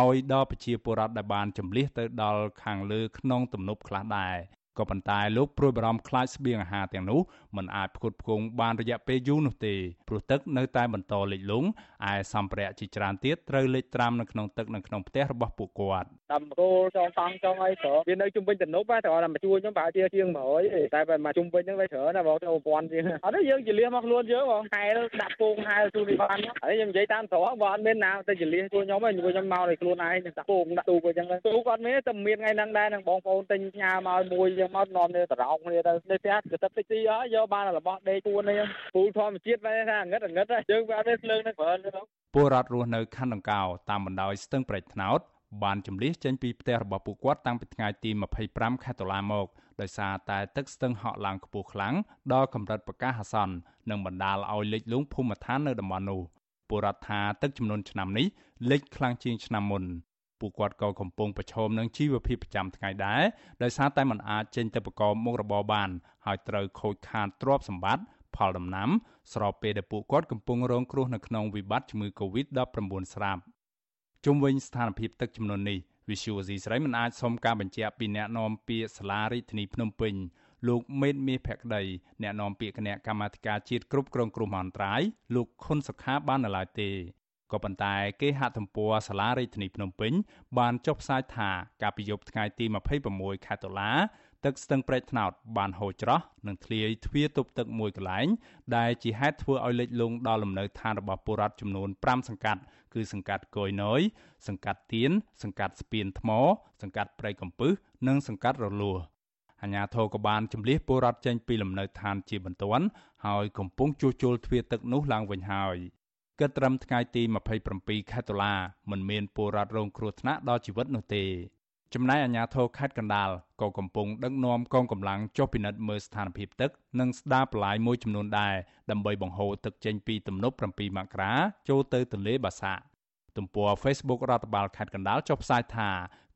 ឲ្យដល់ប្រជាពលរដ្ឋដែលបានជំលះទៅដល់ខាងលើក្នុងទំនប់ខ្លះដែរ ក៏ប៉ុន្តែលោកព្រួយបារម្ភខ្លាចស្បៀងអាហារទាំងនោះមិនអាចផ្គត់ផ្គង់បានរយៈពេលយូរនោះទេព្រោះទឹកនៅតែបន្តលិចលង់ឯសម្ភារៈជាច្រើនទៀតត្រូវលិចត្រាំនៅក្នុងទឹកនៅក្នុងផ្ទះរបស់ពួកគាត់តាមគោលចងតង់ចងអីត្រូវវានៅជុំវិញទំនប់តែគាត់មកជួយខ្ញុំប្រហែលជាជាង100តែបើមកជុំវិញហ្នឹងវាច្រើនណាបងទៅ1000ជាងអត់ទេយើងជលះមកខ្លួនយើងបងហែលដាក់ពងហែលទូនេះបានហើយខ្ញុំនិយាយតាមត្រង់បងអត់មានណាទៅជលះជួយខ្ញុំទេជួយខ្ញុំមកដោយខ្លួនឯងដាក់ពងដាក់ទូអញ្ចឹងទូគាត់មានតែមានថ្ងៃហ្នឹងដែរនឹងបងប្អូនទិញផ្ញើមកមួយយើងមកនាំគ្នាតរោកគ្នាទៅនៅផ្ទះកទឹកតិចទីហើយយកបានរបស់ដេកពួននេះពូលធម្មជាតិបែរថាងឹតងឹតយើងវាអត់មានភ្លើងនឹងប្រើទេពលរដ្ឋរស់នៅខណ្ឌដង្កោតាមបណ្ដោយស្ទឹងប្រេចថ្នោតបានជំលះចេញពីផ្ទះរបស់ពួកគាត់តាំងពីថ្ងៃទី25ខែតុលាមកដោយសារតែទឹកស្ទឹងហក់ឡើងខ្ពស់ខ្លាំងដល់កម្រិតប្រកាសអាសន្ននិងបណ្ដាលឲ្យលិចលង់ភូមិឋាននៅតំបន់នោះពលរដ្ឋថាទឹកចំនួនឆ្នាំនេះលិចខ្លាំងជាងឆ្នាំមុន ពួកគាត់ក៏កំពុងប្រឈមនឹងជីវភាពប្រចាំថ្ងៃដែរដោយសារតែមិនអាចចេញទៅប្រកបមុខរបរបាន ហើយត្រូវខូចខាតទ្រព្យសម្បត្តិផលដំណាំ ស្របពេលដែលពួកគាត់កំពុងរងគ្រោះនៅក្នុងវិបត្តិជំងឺ Covid-19 ស្រាប់ជុំវិញស្ថានភាពទឹកចំនួននេះ Visual C ស្រីមិនអាចសុំការបញ្ជាក់ពីអ្នកនាំពាក្យសាលារាជធានីភ្នំពេញលោកមេតមាសភក្តីអ្នកនាំពាក្យគណៈកម្មាធិការជាតិគ្រប់គ្រងគ្រោះមហន្តរាយលោកខុនសុខាបាននៅឡើយទេ ក៏ប៉ុន្តែគេហទំព័រសាលារាជធានីភ្នំពេញបានចុះផ្សាយថាកាលពីយប់ថ្ងៃទី26ខែតុលាទឹកស្ទឹងប្រេកថ្នោតបានហូរច្រោះនិងធ្លាយទ្វារទប់ទឹកមួយកន្លែង ដែលជាហេតុធ្វើឲ្យលិចលង់ដល់លំនៅឋានរបស់ពលរដ្ឋចំនួន5សង្កាត់គឺសង្កាត់កយណយសង្កាត់ទៀនសង្កាត់ស្ពានថ្ម សង្កាត់ព្រៃកំពឹសនិងសង្កាត់រលួសអាជ្ញាធរក៏បានជំលះពលរដ្ឋចេញពីលំនៅឋានជាបន្ទាន់ហើយកំពុងជួសជុលទ្វារទឹកនោះឡើងវិញហើយ គិតត្រឹមថ្ងៃទី27ខែតុលាមិនមានពលរដ្ឋរងគ្រោះថ្នាក់ដល់ជីវិតនោះទេចំណែកអាជ្ញាធរខេត្តកណ្ដាលក៏កំពុងដឹកនាំកងកម្លាំងចុះពិនិត្យមើលស្ថានភាពទឹក និងស្ដារបន្លាយមួយចំនួនដែរដើម្បីបង្ហូរទឹកចេញពីទំនប់7មករាចូលទៅទន្លេបាសាក់ទំព័រ Facebook រដ្ឋបាលខេត្តកណ្ដាលចុះផ្សាយថា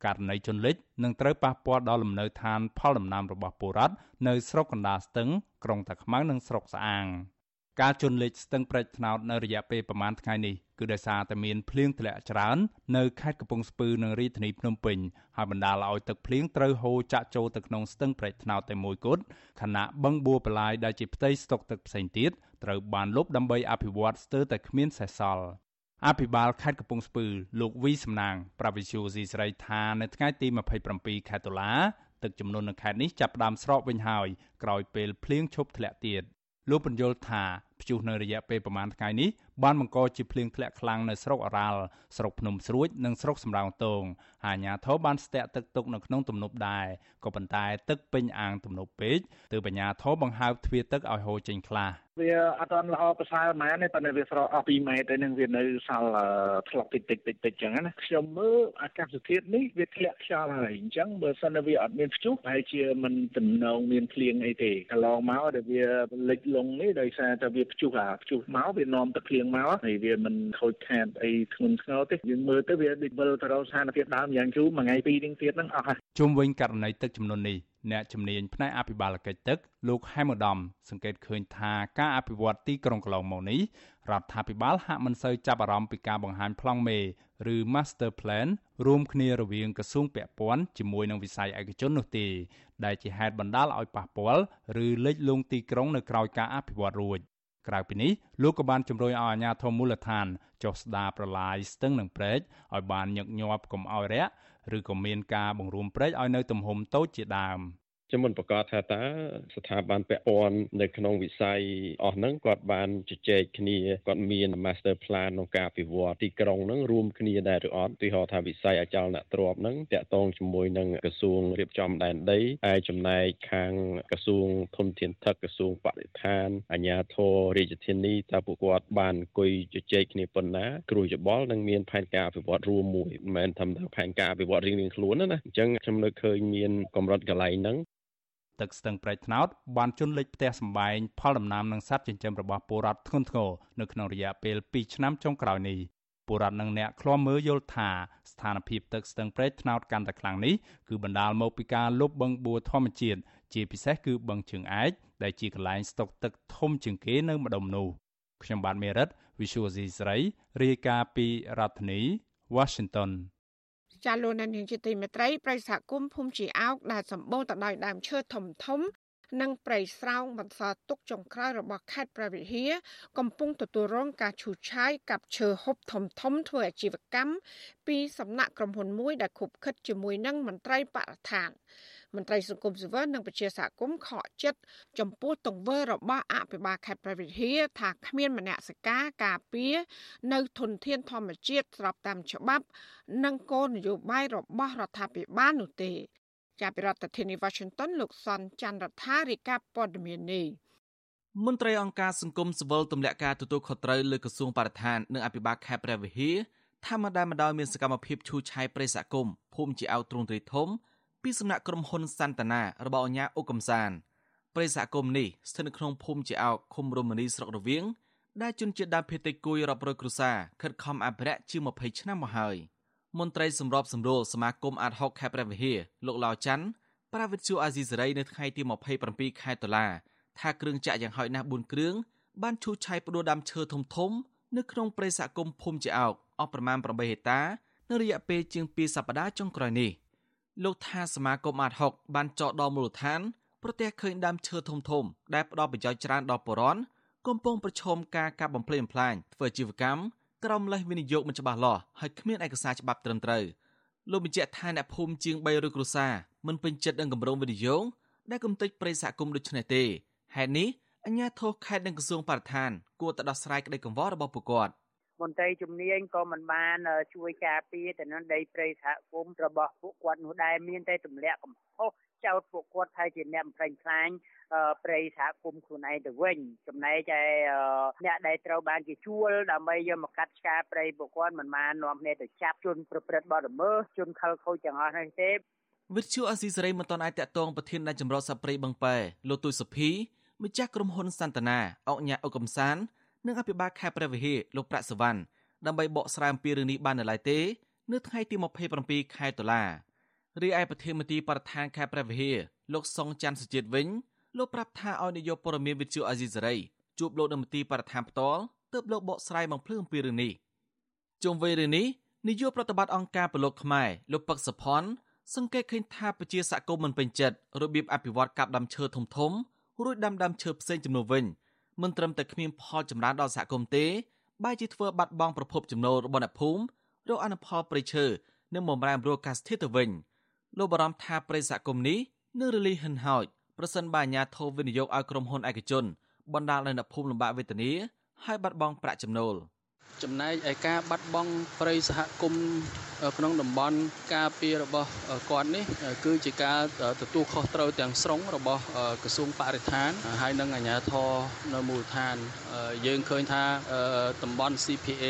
ករណីជន់លិចនឹងត្រូវប៉ះពាល់ដល់លំនៅឋានផលដំណាំរបស់ពលរដ្ឋនៅស្រុកកណ្ដាលស្ទឹង ក្រុងតាខ្មៅនិងស្រុកស្អាង។ ការជន់លិចស្ទឹងប្រេចថ្នោតនៅរយៈពេលប្រមាណថ្ងៃនេះគឺដោយសារតែមានភ្លៀងធ្លាក់ច្រើននៅខេត្តកំពង់ស្ពឺនិងរាជធានីភ្នំពេញហើយបណ្ដាលឲ្យទឹកភ្លៀងត្រូវហូរចាក់ចូលទៅក្នុងស្ទឹងប្រេចថ្នោតតែមួយគត់ខណៈបឹងបួរបលាយដែលជាផ្ទៃស្តុកទឹកផ្សេងទៀតត្រូវបានលុបដើម្បីអភិវឌ្ឍស្ទើរតែគ្មានសេសសល់អភិបាលខេត្តកំពង់ស្ពឺលោកវីសំណាងប្រាវិជូស៊ីស្រីថានៅថ្ងៃទី27ខែតុលាទឹកចំនួននៅខេត្តនេះចាប់ផ្ដើមស្រកវិញហើយក្រោយពេលភ្លៀងឈប់ធ្លាក់ទៀត លោកបញ្យល់ថាព្យុះនៅរយៈពេលប្រមាណថ្ងៃនេះបានបង្កជាភ្លៀងធ្លាក់ខ្លាំងនៅស្រុកអរ៉ាល់ស្រុកភ្នំស្រួចនិងស្រុកសំរោងទងហើយអាជ្ញាធរបានស្ទាក់ទឹកទុកនៅក្នុងទំនប់ដែរក៏ប៉ុន្តែទឹកពេញអាងទំនប់ពេកទើបអាជ្ញាធរបង្ហើបទ្វារទឹកឲ្យហូរចេញខ្លះ វាអត់ទាន់ល្អប្រសើរហ្មងទេប៉ុន្តែវាស្រកអស់2ម៉ែត្រទៅនឹងវានៅសល់ធ្លាក់តិចតិចតិចតិចចឹងណាខ្ញុំមើលអាកាសធាតុនេះវាធ្លាក់ខ្យល់ហើយអញ្ចឹងបើសិនតែវាអត់មានព្យុះហើយជាមិនតំណងមានភ្លៀងអីទេកន្លងមកដែលវាលិចលង់នេះដោយសារតែវាព្យុះអាព្យុះមកវានាំទឹកភ្លៀងមកហើយវាមិនខូចខាតអីធ្ងន់ធ្ងរទេយើងមើលទៅវាដូចវិលទៅរកស្ថានភាពដើមយ៉ាងយូរមួយថ្ងៃពីរនេះទៀតហ្នឹងអស់ហើយជុំវិញករណីទឹកចំនួននេះ អ្នកជំនាញផ្នែកអភិបាលកិច្ចទឹកលោកហែមឧត្តមសង្កេតឃើញថាការអភិវឌ្ឍទីក្រុងកន្លងមកនេះរដ្ឋាភិបាលហាក់មិនសូវចាប់អារម្មណ៍ពីការបង្ហាញប្លង់មេឬ Master Plan រួមគ្នារវាងក្រសួងពាក់ព័ន្ធជាមួយនឹងវិស័យឯកជននោះទេដែលជាហេតុបណ្ដាលឲ្យប៉ះពាល់ឬលិចលង់ទីក្រុងនៅក្រៅការអភិវឌ្ឍរួចក្រៅពីនេះលោកក៏បានជំរុញឲ្យអាជ្ញាធរមូលដ្ឋានចុះស្ដារប្រឡាយស្ទឹងនិងព្រែកឲ្យបានញឹកញាប់កុំឲ្យរាក់ ឬក៏មានការបង្រួមព្រែកឲ្យនៅទំហំតូចជាដើម។ ខ្ញុំមិនប្រកាសថាតើស្ថាប័នពាក់ព័ន្ធនៅក្នុងវិស័យអស់ហ្នឹងគាត់បានជជែកគ្នាគាត់មាន master plan ក្នុងការពិវត្តទីក្រុងហ្នឹងរួមគ្នាដែរឬអត់ទីហៅថាវិស័យអចលនទ្រព្យហ្នឹងតាក់ទងជាមួយនឹងក្រសួងរៀបចំដែនដីហើយចំណែកខាងក្រសួងធនធានទឹកក្រសួងបរិស្ថានអាជ្ញាធររាជធានីតើពួកគាត់បានអង្គុយជជែកគ្នាប៉ុណ្ណាគ្រូយោបល់នឹងមានផែនការអភិវឌ្ឍរួមមួយមិនមែនថាផែនការអភិវឌ្ឍរៀងៗខ្លួនណាអញ្ចឹងខ្ញុំនៅឃើញមានកម្រិតកន្លែងហ្នឹង ទឹកស្ទឹងប្រែកថ្នោតបានជន់លិចផ្ទះសម្បែងផលដំណាំនិងសត្វចិញ្ចឹមរបស់ពលរដ្ឋធ្ងន់ធ្ងរនៅក្នុងរយៈពេល2ឆ្នាំចុងក្រោយនេះពលរដ្ឋនិងអ្នកឃ្លាំមើលយល់ថាស្ថានភាពទឹកស្ទឹងប្រែកថ្នោតកាន់តែខ្លាំងនេះគឺបណ្ដាលមកពីការលុបបឹងបួធម្មជាតិជាពិសេសគឺបឹងជើងឯកដែលជាកន្លែងស្តុកទឹកធំជាងគេនៅម្ដុំនោះខ្ញុំបាទមេរិត Visual C ស្រីរាយការណ៍ពីរដ្ឋធានី Washington ចាលោកនាងជាទីមេត្រីប្រិយសហគមន៍ភូមិជាអោកដែលសម្បូរទៅដោយដើមឈើធំធំ និងព្រៃស្រោងបន្សល់ទុកចុងក្រោយរបស់ខេត្តព្រះវិហារកំពុងទទួលរងការឈូសឆាយกับឈើហូបធំធំធ្វើអាជីវកម្មពីសំណាក់ក្រុមហ៊ុនមួយដែលខុបខិតជាមួយនឹងមន្ត្រីបរិស្ថាន មន្ត្រីសង្គមស៊ីវិលនិងប្រជាសហគមន៍ខកចិត្តចំពោះទង្វើរបស់អភិបាលខេត្តព្រះវិហារថាគ្មានមនសិការការពារនៅធនធានធម្មជាតិស្របតាមច្បាប់ និងគោលនយោបាយរបស់រដ្ឋាភិបាលនោះទេចាប់ពីរដ្ឋធានី Washington លោកសនច័ន្ទរដ្ឋារាយការណ៍ព័ត៌មាននេះមន្ត្រីអង្គការសង្គមស៊ីវិលទម្លាក់ការទទួលខុសត្រូវលើក្រសួងបរិស្ថាននិងអភិបាលខេត្តព្រះវិហារថាមិនដែលម្ដងមានសកម្មភាពឈូសឆាយប្រិយសហគមន៍ភូមិជាអោទ្រង់ទ្រីធំ ពីសំណាក់ក្រុមហ៊ុនសន្តានារបស់អញ្ញាអុកកំសានប្រិយសហគមន៍នេះស្ថិតនៅក្នុងភូមិជាអោកឃុំរមនីស្រុករវៀងដែលជនជាតិដើមភាគតិចគួយរាប់រយគ្រួសារខិតខំអភិរក្សជាង20ឆ្នាំមកហើយមន្ត្រីសម្របសម្រួលសមាគមអាត60ខេត្តព្រះវិហារលោកឡាវច័ន្ទប្រាវិទ្យាអាស៊ីសេរីនៅថ្ងៃទី27ខែតុលាថាគ្រឿងចាក់យ៉ាងហោចណាស់4គ្រឿងបានឈូសឆាយផ្ដួលដើមឈើធំធំនៅក្នុងព្រៃសហគមន៍ភូមិជាអោកអស់ប្រមាណ8ហិកតា នៅរយៈពេលជាង2សប្តាហ៍ចុងក្រោយនេះ។ លោកថាសមាគមអាត60បានចោទដល់មូលដ្ឋានប្រទះឃើញដើមឈើធំធំដែលផ្ដល់ប្រយោជន៍ច្រើនដល់ប្រជាពលរដ្ឋកំពុងប្រឈមការកាប់បំផ្លិចបំផ្លាញធ្វើជីវកម្មក្រោមលេសវិនិយោគមិនច្បាស់លាស់ហើយគ្មានឯកសារច្បាប់ត្រឹមត្រូវលោកបញ្ជាក់ថាអ្នកភូមិជាង300គ្រួសារមិនពេញចិត្តនឹងគម្រោងវិនិយោគដែលគំតិចប្រិយសហគមន៍ដូចនេះទេហេតុនេះអញ្ញាធិខេត្តនិងក្រសួងបរិស្ថានគួរតែដោះស្រាយក្តីកង្វល់របស់ពួកគាត់។ មន្ត្រីជំនាញក៏មិនបានជួយការពារទៅនឹងដីព្រៃសហគមន៍របស់ពួកគាត់នោះដែរមានតែទម្លាក់កំហុសចោទពួកគាត់ថាជាអ្នកបំផ្លិចខ្លាញព្រៃសហគមន៍ខ្លួនឯងទៅវិញចំណែកឯអ្នកដែលត្រូវបានគេជួលដើម្បីយកមកកាត់ឆ្ការព្រៃពួកគាត់មិនបាននាំគ្នាទៅចាប់ជនប្រព្រឹត្តបទល្មើសជនខិលខូចទាំងអស់នេះទេវិទ្យុអស៊ីសេរីមិនទាន់អាចតាក់ទងប្រធាននៃចម្រុះសព្រៃបឹងប៉ែលោកទុយសុភីម្ចាស់ក្រុមហ៊ុនសន្តានាអុកញ៉ាអុកកំសាន និងអភិបាលខេត្តព្រះវិហារលោកប្រាក់សវណ្ណដើម្បីបកស្រាយអំពីរឿងនេះបាននៅឡើយទេ នៅថ្ងៃទី27ខែតុលារីឯប្រធានមន្ត្រីបរដ្ឋានខេត្តព្រះវិហារលោកសុងច័ន្ទសុជាតិវិញលោកប្រាប់ថាឲ្យនាយកព័ត៌មានវិទ្យុអាស៊ីសេរីជួបលោកនៅមន្ត្រីបរដ្ឋានផ្ទាល់ទើបលោកបកស្រាយបំភ្លឺអំពីរឿងនេះជុំវិញរឿងនេះនាយកប្រតិបត្តិអង្គការពលរដ្ឋខ្មែរលោកពឹកសុផាន់សង្កេតឃើញថាប្រជាសកម្មមិនពេញចិត្តរបៀបអភិវឌ្ឍកាប់ដាំឈើធំធំរួចដាំដើមឈើផ្សេងចំនួនវិញ មិនត្រឹមតែគ្មានផលចម្រើនដល់សហគមន៍ទេបែរជាធ្វើបាត់បង់ប្រភពចំណូលរបស់អ្នកភូមិរកអនុផលព្រៃឈើនិងបំរែបំរួលអាកាសធាតុទៅវិញលោកបារម្ភថាព្រៃសហគមន៍នេះនឹងរលីហិនហោចប្រសិនបើអាជ្ញាធរវិនិយោគឲ្យក្រុមហ៊ុនឯកជនបណ្ដាលឲ្យអ្នកភូមិលំបាកវេទនាហើយបាត់បង់ប្រាក់ចំណូល។ ចំណែកឯការបាត់បង់ព្រៃសហគមន៍ក្នុងតំបន់ការពាររបស់គាត់នេះ គឺជាការទទួលខុសត្រូវទាំងស្រុងរបស់ក្រសួងបរិស្ថាន ហើយនិងអាជ្ញាធរនៅមូលដ្ឋាន យើងឃើញថាតំបន់ CPA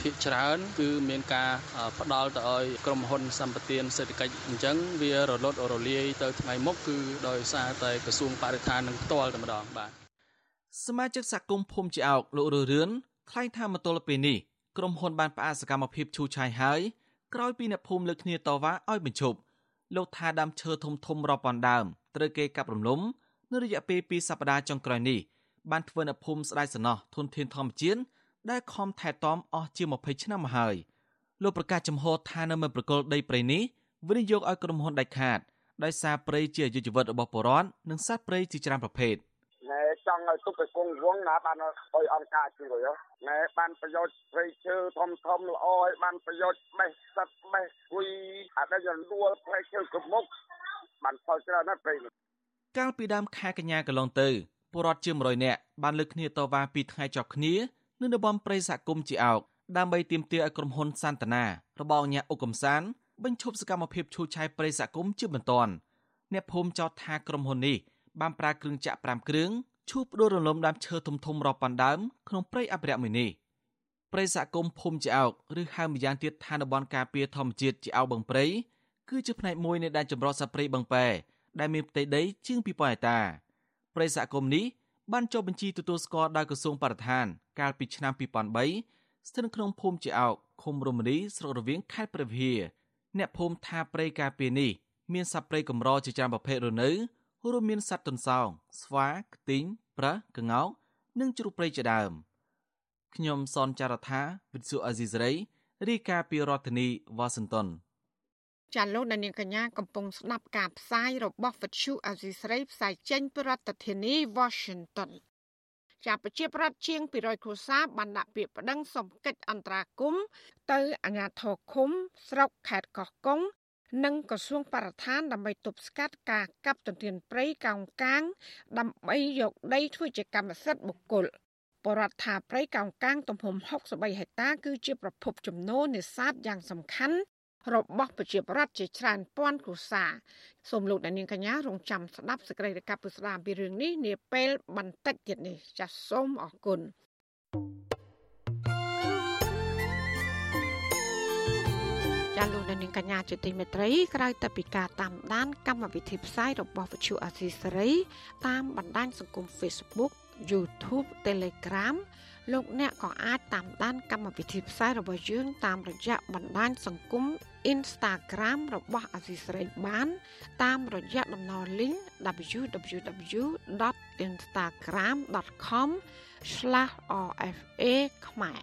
ភាគច្រើន គឺមានការផ្ដាល់ទៅឲ្យក្រុមហ៊ុនសម្បត្តិសេដ្ឋកិច្ចអញ្ចឹងវារលត់រលាយទៅថ្ងៃមុខគឺដោយសារតែក្រសួងបរិស្ថាននឹងផ្ទាល់តែម្ដងបាទសមាជិកសហគមន៍ភូមិជាអោកលោកររឿន ថ្លែងថាមកទល់ពេលនេះក្រុមហ៊ុនបានផ្អាកសកម្មភាពឈូសឆាយហើយក្រោយពីអ្នកភូមិលើកគ្នាតវ៉ាឲ្យបញ្ឈប់លោកថាដើមឈើធំធំរាប់ពាន់ដើមត្រូវគេកាប់រំលំនៅរយៈពេល2សប្តាហ៍ចុងក្រោយនេះបានធ្វើអ្នកភូមិស្ដាយសំណោះធនធានធម្មជាតិដែលខំថែទាំអស់ជា20ឆ្នាំមកហើយលោកប្រកាសចំហថានៅមិនប្រកុលដីព្រៃនេះវិនិយោគឲ្យក្រុមហ៊ុនដាច់ខាតដោយសារព្រៃជាអាយុជីវិតរបស់ប្រជាពលរដ្ឋនិងសត្វព្រៃជាច្រើនប្រភេទណែ ចង់ឲ្យទុកឲ្យគង់វងណាបានឲ្យអង្គការជួយណែបានប្រយោជន៍ព្រៃឈើធំធំល្អឲ្យបានប្រយោជន៍បេះសត្វបេះគួយអត់ឲ្យដួលព្រៃឈើគ្រប់មុខបានផលច្រើនណាស់ព្រៃកាលពីដើមខែកញ្ញាកន្លងទៅពលរដ្ឋជា100នាក់បានលើកគ្នាតវ៉ាពីថ្ងៃជាប់គ្នានៅតំបន់ព្រៃសហគមន៍ជាអោកដើម្បីទាមទារឲ្យក្រុមហ៊ុនសាន់តានារបស់អង្គការអុកកំសានបញ្ឈប់សកម្មភាពឈូសឆាយព្រៃសហគមន៍ជាបន្ទាន់អ្នកភូមិចោទថាក្រុមហ៊ុននេះបានប្រើគ្រឿងចាក់5គ្រឿង ឈូសផ្ដួលរំលំដើមឈើធំធំរាប់ពាន់ដើមក្នុងព្រៃអភិរក្សមួយនេះព្រៃសហគមន៍ភូមិជាអោកឬហៅម្យ៉ាងទៀតថាតំបន់ការពារធម្មជាតិជាអោកបឹងព្រៃគឺជាផ្នែកមួយនៃដែនចម្រុះសត្វព្រៃបឹងប៉ែដែលមានផ្ទៃដីជាង2000ហិកតាព្រៃសហគមន៍នេះបានចុះបញ្ជីទទួលស្គាល់ដោយក្រសួងបរិស្ថាន កាលពីឆ្នាំ2003ស្ថិតក្នុងភូមិជាអោកឃុំរមនីស្រុករវៀងខេត្តព្រះវិហារអ្នកភូមិថាព្រៃការពារនេះមានសត្វព្រៃកម្រជាច្រើនប្រភេទរនៅ រួមមានសត្វទន្សោងស្វាខ្ទីងប្រើសក្ងោកនិងជ្រូកព្រៃជាដើមខ្ញុំសនចាររថាវិទ្យុអេស៊ីសរ៉ៃរីកាពីរដ្ឋធានីវ៉ាស៊ីនតោនចាលោកនាងកញ្ញាកំពុងស្ដាប់ការផ្សាយរបស់វិទ្យុអេស៊ីសរ៉ៃផ្សាយចេញពីរដ្ឋធានី Washington ចាប់ប្រជាប្រដ្ឋជាង200គ្រួសារបានដាក់ពាក្យប្តឹងសុំកិច្ចអន្តរាគមន៍ទៅអាជ្ញាធរឃុំស្រុកខេត្តកោះកុង និងក្រសួងបរិស្ថានដើម្បីទប់ស្កាត់ការកាប់ទន្ទ្រានព្រៃកោងកាង ដើម្បីយកដីធ្វើជាកម្មសិទ្ធិបុគ្គលបរដ្ឋថាព្រៃកោងកាងទំហំ63ហិកតាគឺជាប្រភពចំណូលនេសាទយ៉ាងសំខាន់របស់ប្រជាប្រដ្ឋជាច្រើនពាន់គ្រួសារសូមលោកអ្នកនាងកញ្ញារងចាំស្ដាប់សេចក្តីរាយការណ៍ពីស្ដាមពីរឿងនេះនាពេលបន្តិចទៀតនេះចាសសូមអរគុណ ចាលោកនាងកញ្ញាជាទីមេត្រីក្រៅតែពីការតាមដានកម្មវិធីផ្សាយរបស់វិទ្យុអាស៊ីសេរី តាមបណ្ដាញសង្គម Facebook YouTube Telegram លោកអ្នកក៏អាចតាមដានកម្មវិធីផ្សាយរបស់យើងតាមរយៈបណ្ដាញសង្គម Instagram របស់អាស៊ីសេរីបាន តាមរយៈតំណ link www.instagram.com/rfa ខ្មែរ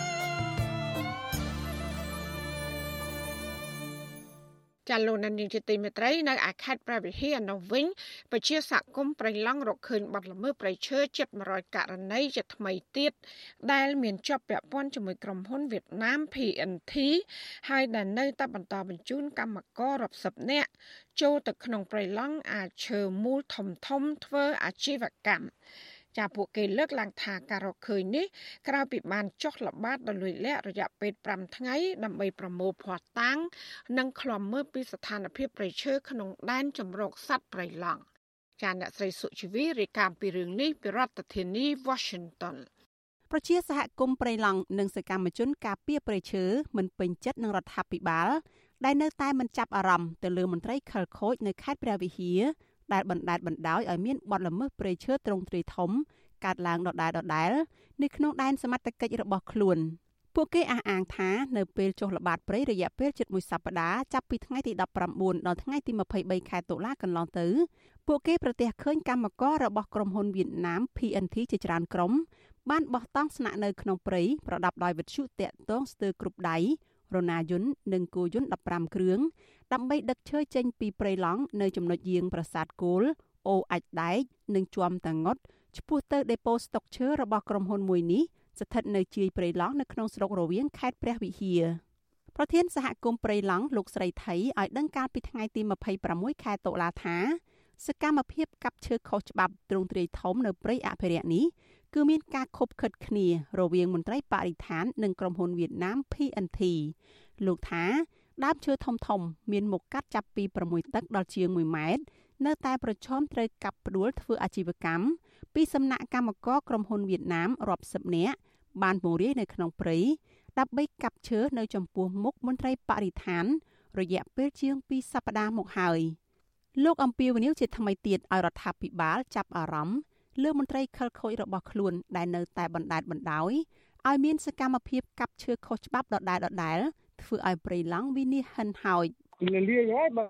ចាលោកនានីជាទីមេត្រីនៅឯខេត្តព្រះវិហារនៅវិញពជាសហគមន៍ប្រៃឡង់រកឃើញបាត់ល្មើសប្រៃឈើជិត100ករណីជាថ្មីទៀតដែលមានជាប់ពាក់ព័ន្ធជាមួយក្រុមហ៊ុនវៀតណាម PNT ហើយដែលនៅតែបន្តបញ្ជូនកម្មកររាប់សិបនាក់ចូលទៅក្នុងប្រៃឡង់អាចឈើមូលធំធំធ្វើអាជីវកម្ម ចាពួកគេលើកឡើងថាការរកឃើញនេះក្រៅពីបានចុះល្បាតដល់លួយលាក់រយៈពេល5ថ្ងៃដើម្បីប្រមូលភ័ស្តុតាង និងឃ្លាំមើលពីស្ថានភាពប្រៃឈើក្នុងដែនជម្រកសត្វប្រៃឡង់ចាអ្នកស្រីសុជីវីរាយការណ៍ពីរឿងនេះពីរដ្ឋធានី Washington ប្រជាសហគមន៍ប្រៃឡង់និងសកម្មជនការពារប្រៃឈើមិនពេញចិត្តនឹងរដ្ឋាភិបាលដែលនៅតែមិនចាប់អារម្មណ៍ទៅលើមន្ត្រីខិលខូចនៅខេត្តព្រះវិហារ ដែលបណ្ដេតបណ្ដោយឲ្យមានបទល្មើសព្រៃឈើទ្រង់ទ្រាយធំកើតឡើងដដែលដដែលនៅក្នុងដែនសមត្ថកិច្ចរបស់ខ្លួនពួកគេអះអាងថានៅពេលចុះល្បាតព្រៃរយៈពេលជិតមួយសប្តាហ៍ចាប់ពីថ្ងៃទី19ដល់ថ្ងៃទី23ខែតុលាកន្លងទៅពួកគេប្រទះឃើញកម្មកររបស់ក្រុមហ៊ុនវៀតណាម PNT ជាច្រើនក្រុមបានបោះតង់ស្នាក់នៅក្នុងព្រៃប្រដាប់ដោយវិទ្យុតាក់ទងស្ទើរគ្រប់ដៃរណាយន្តនិងគោយន្ត15គ្រឿង ដើម្បីដឹកឈើចេញពីព្រៃឡង់នៅចំណុចយាងប្រាសាទគោលអូអាចដែកនិងជួមតាងុតឆ្ពោះទៅដេប៉ូស្តុកឈើរបស់ក្រុមហ៊ុនមួយនេះស្ថិតនៅជាយព្រៃឡង់នៅក្នុងស្រុករវៀងខេត្តព្រះវិហារប្រធានសហគមន៍ព្រៃឡង់លោកស្រីថៃឲ្យដឹងកាលពីថ្ងៃទី26ខែតុលាថាសកម្មភាពកាប់ឈើខុសច្បាប់ទ្រង់ទ្រាយធំនៅព្រៃអភិរក្សនេះគឺមានការខົບខិតគ្នារវាងមន្ត្រីបរិស្ថាននិងក្រុមហ៊ុនវៀតណាម PNT លោកថា ដើមឈើធំធំ មានមុខកាត់ចាប់ពី6ទឹកដល់ជាង1ម៉ែត្រនៅតែប្រឈមត្រូវកាប់ផ្ដួលធ្វើអាជីវកម្មពីសំណាក់កម្មករក្រុមហ៊ុនវៀតណាមរាប់សិបនាក់បានពង្រាយនៅក្នុងព្រៃដើម្បីកាប់ឈើនៅចំពោះមុខមន្ត្រីបរិស្ថាន រយៈពេលជាង2សប្តាហ៍មកហើយលោកអំពីវនីវជាថ្មីទៀតឲ្យរដ្ឋាភិបាលចាប់អារម្មណ៍លើមន្ត្រីខិលខូចរបស់ខ្លួនដែលនៅតែបណ្តែតបណ្ដោយឲ្យមានសកម្មភាពកាប់ឈើខុសច្បាប់ដដែលដដែល ធ្វើឲ្យព្រៃឡង់វិនិច្ឆ័យហិនហោចលាលាយហើយបើ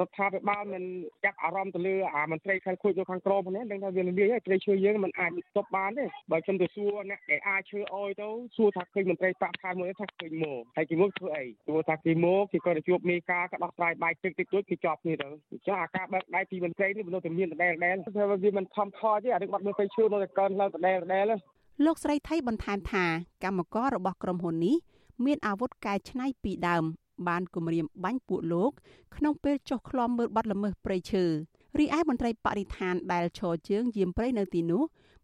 រដ្ឋាភិបាលមិនចាប់អារម្មណ៍ទៅលើអាមន្ត្រីខែលខូចនៅខាងក្រោមហ្នឹងដឹងថាវាលាយហើយត្រីឈើយើងមិនអាចស្ទប់បានទេបើខ្ញុំទៅសួរអ្នកដែលអាចឈើអោយទៅសួរថាឃើញមន្ត្រីតាក់ខែមួយថាឃើញមកហើយគេមកធ្វើអីសួរថាគេមកគេក៏ទៅជួបមេការក៏ដោះស្រាយបាយទឹកតិចតួចគេជាប់គ្នាទៅអញ្ចឹងអាការបើកដៃពីមន្ត្រីនេះមិនទៅមានដដែលដដែលថាវាមិនខំខទេអារឿងបាត់មើលទៅឈើនៅតែកើនឡើងដដែលដដែលលោកស្រីថៃបន្ថែមថាកម្មកររបស់ក្រុមហ៊ុននេះ មានអាវុធកែច្នៃពីដើម បានគម្រាមបាញ់ពួកលោក ក្នុងពេលចុះឃ្លាំមើលបាត់ល្មើសព្រៃឈើរីឯមន្ត្រីបរិស្ថានដែលឈរជើងយាមព្រៃនៅទីនោះ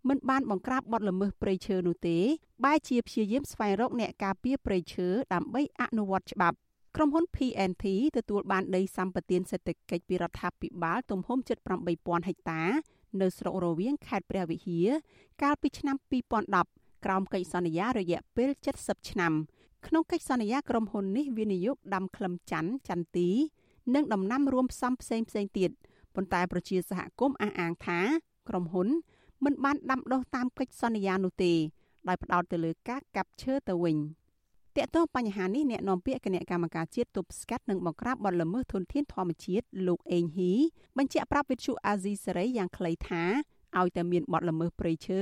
មិនបានបង្ក្រាបបទល្មើសព្រៃឈើនោះទេបែរជាព្យាយាមស្វែងរកអ្នកការពារព្រៃឈើដើម្បីអនុវត្តច្បាប់ក្រុមហ៊ុន PNT ទទួលបានដីសម្បត្តិសេដ្ឋកិច្ចពីរដ្ឋាភិបាលទំហំជិត8000ហិកតា នៅស្រុករវៀងខេត្តព្រះវិហារកាលពីឆ្នាំ2010ក្រោមកិច្ចសន្យារយៈពេល70ឆ្នាំ ក្នុងកិច្ចសន្យាក្រុមហ៊ុននេះវិនិយោគដាំក្លឹមច័ន្ទចន្ទទី និងដំណាំរួមផ្សំផ្សេងផ្សេងទៀតប៉ុន្តែប្រជាសហគមន៍អះអាងថាក្រុមហ៊ុន មិនបានដាំដុះតាមកិច្ចសន្យានោះទេដោយផ្ដោតទៅលើការកាប់ឈើទៅវិញតាក់ទងបញ្ហានេះអ្នកនាំពាក្យគណៈកម្មការជាតិទប់ស្កាត់និងបង្ក្រាបបទល្មើសធនធានធម្មជាតិលោកអេងហ៊ីបញ្ជាក់ប្រាប់វិទ្យុអាស៊ីសេរីយ៉ាងខ្លីថាឲ្យតែមានបទល្មើសព្រៃឈើ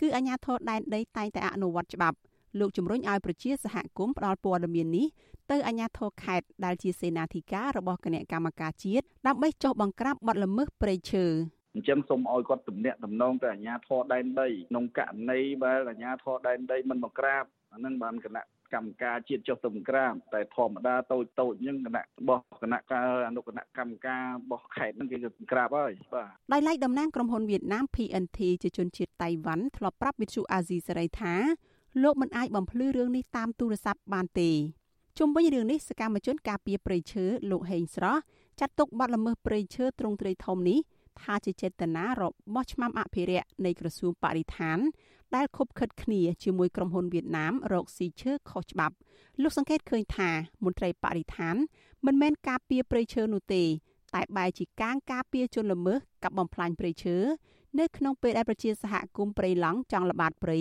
គឺអាជ្ញាធរដែនដីតែងតែអនុវត្តច្បាប់ លោកជំរុញឲ្យប្រជាសហគមន៍ផ្ដល់ព័ត៌មាននេះទៅអាជ្ញាធរខេត្តដែលជាសេនាធិការរបស់គណៈកម្មការជាតិដើម្បីចុះបង្ក្រាបបទល្មើសព្រៃឈើអញ្ចឹងសូមឲ្យគាត់ទំនាក់ទំនងទៅអាជ្ញាធរដែនដីក្នុងករណីបើអាជ្ញាធរដែនដីមិនបង្ក្រាបអានឹងបានគណៈកម្មការជាតិចុះទៅបង្ក្រាបតែធម្មតាតូចតូចហ្នឹងគណៈរបស់គណៈការអនុគណៈកម្មការរបស់ខេត្តហ្នឹងគេបង្ក្រាបហើយបាទដោយឡែកតំណាងក្រុមហ៊ុនវៀតណាម PNT ជាជនជាតិតៃវ៉ាន់ធ្លាប់ប្រាប់វិទ្យុអាស៊ីសេរីថា លោកមិនអាចបំភ្លឺរឿងនេះតាមទូរស័ព្ទបានទេជុំវិញរឿងនេះសកម្មជនការពារព្រៃឈើលោកហេងស្រស់ចាត់ទុកបទល្មើសព្រៃឈើទ្រង់ទ្រាយធំនេះថាជាចេតនារបស់ឆ្មាំអភិរក្សនៃក្រសួងបរិស្ថាន ដែលខົບខិតគ្នាជាមួយក្រុមហ៊ុនវៀតណាមរកស៊ីឈើខុសច្បាប់លោកសង្កេតឃើញថាមន្ត្រីបរិស្ថាន មិនមែនការពារព្រៃឈើនោះទេ តែបែរជាការការពារជនល្មើសកັບបំផ្លាញព្រៃឈើនៅក្នុងពេលដែលប្រជាសហគមន៍ព្រៃឡង់ចង់ល្បាតព្រៃ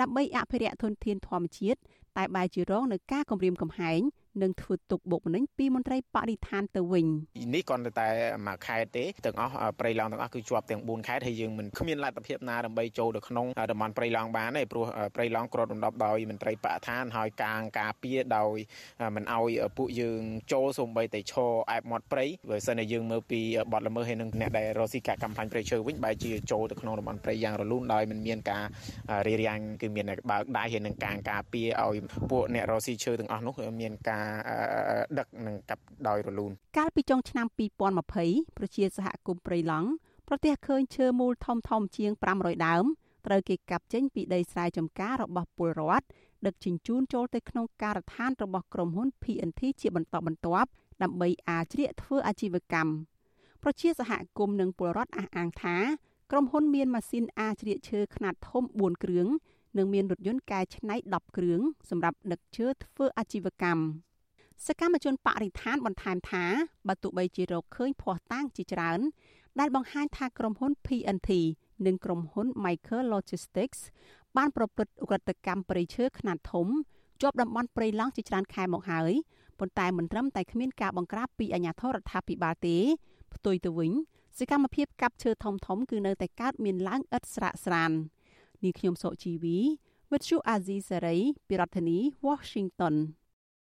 ដើម្បីអភិរក្សធនធានធម្មជាតិតែបែរជារងនឹងការគំរាមកំហែង និងធ្វើទុកបុកម្នេញពីមន្ត្រីបរិស្ថានទៅវិញនេះគ្រាន់តែមួយខេត្តទេទាំងអស់ព្រៃឡង់ទាំងអស់គឺជាប់ទាំង4ខេត្តហើយយើងមិនគ្មានលទ្ធភាពណាដើម្បីចូលទៅក្នុងតំបន់ព្រៃឡង់បានទេព្រោះព្រៃឡង់គ្របដណ្ដប់ដោយមន្ត្រីបរិស្ថានហើយកាងការពារដោយមិនអោយពួកយើងចូលសូម្បីតែឈរអែបមាត់ព្រៃបើសិនតែយើងមើលពីបទល្មើសហើយនឹងអ្នកដែលរស់ស៊ីការកម្មផ្លាញ់ព្រៃឈើវិញបែរជាចូលទៅក្នុងតំបន់ព្រៃយ៉ាងរលូនដោយមិនមានការរារាំងគឺមានបើកដៃហើយនឹងការការពារឲ្យពួកអ្នករស់ស៊ីឈើទាំងអស់នោះមានការដឹកនិងកាប់ដោយរលូនកាលពីចុងឆ្នាំ2020ប្រជាសហគមន៍ព្រៃឡង់ប្រទះឃើញឈើមូលធំធំជាង500ដើមត្រូវគេកាប់ចេញពីដីស្រែចម្ការរបស់ពលរដ្ឋដឹកជញ្ជូនចូលទៅក្នុងការដ្ឋានរបស់ក្រុមហ៊ុន PNT ជាបន្តបន្ទាប់ដើម្បីអាចជ្រៀកធ្វើអាជីវកម្មប្រជាសហគមន៍និងពលរដ្ឋអះអាងថាក្រុមហ៊ុនមានម៉ាស៊ីនអាចជ្រៀកឈើខ្នាតធំ4គ្រឿងនិងមានរថយន្តកែច្នៃ10គ្រឿងសម្រាប់ដឹកឈើធ្វើអាជីវកម្ម សកម្មជនបរិស្ថានបន្ថែមថាបើទោះបីជារកឃើញភ័ស្តុតាងជាច្រើន ដែលបង្ហាញថាក្រុមហ៊ុន PNT និងក្រុមហ៊ុន Michael Logistics បានប្រព្រឹត្តឧក្រិដ្ឋកម្មព្រៃឈើខ្នាតធំជាប់តំបន់ព្រៃឡង់ជាច្រើនខែមកហើយប៉ុន្តែមិនត្រឹមតែគ្មានការបង្ក្រាបពីអាជ្ញាធររដ្ឋាភិបាលទេផ្ទុយទៅវិញសកម្មភាពកាប់ឈើធំធំគឺនៅតែកើតមានឡើងឥតស្រាកស្រាននាងខ្ញុំសុជីវី With you Azizi Saray ពីរដ្ឋធានី Washington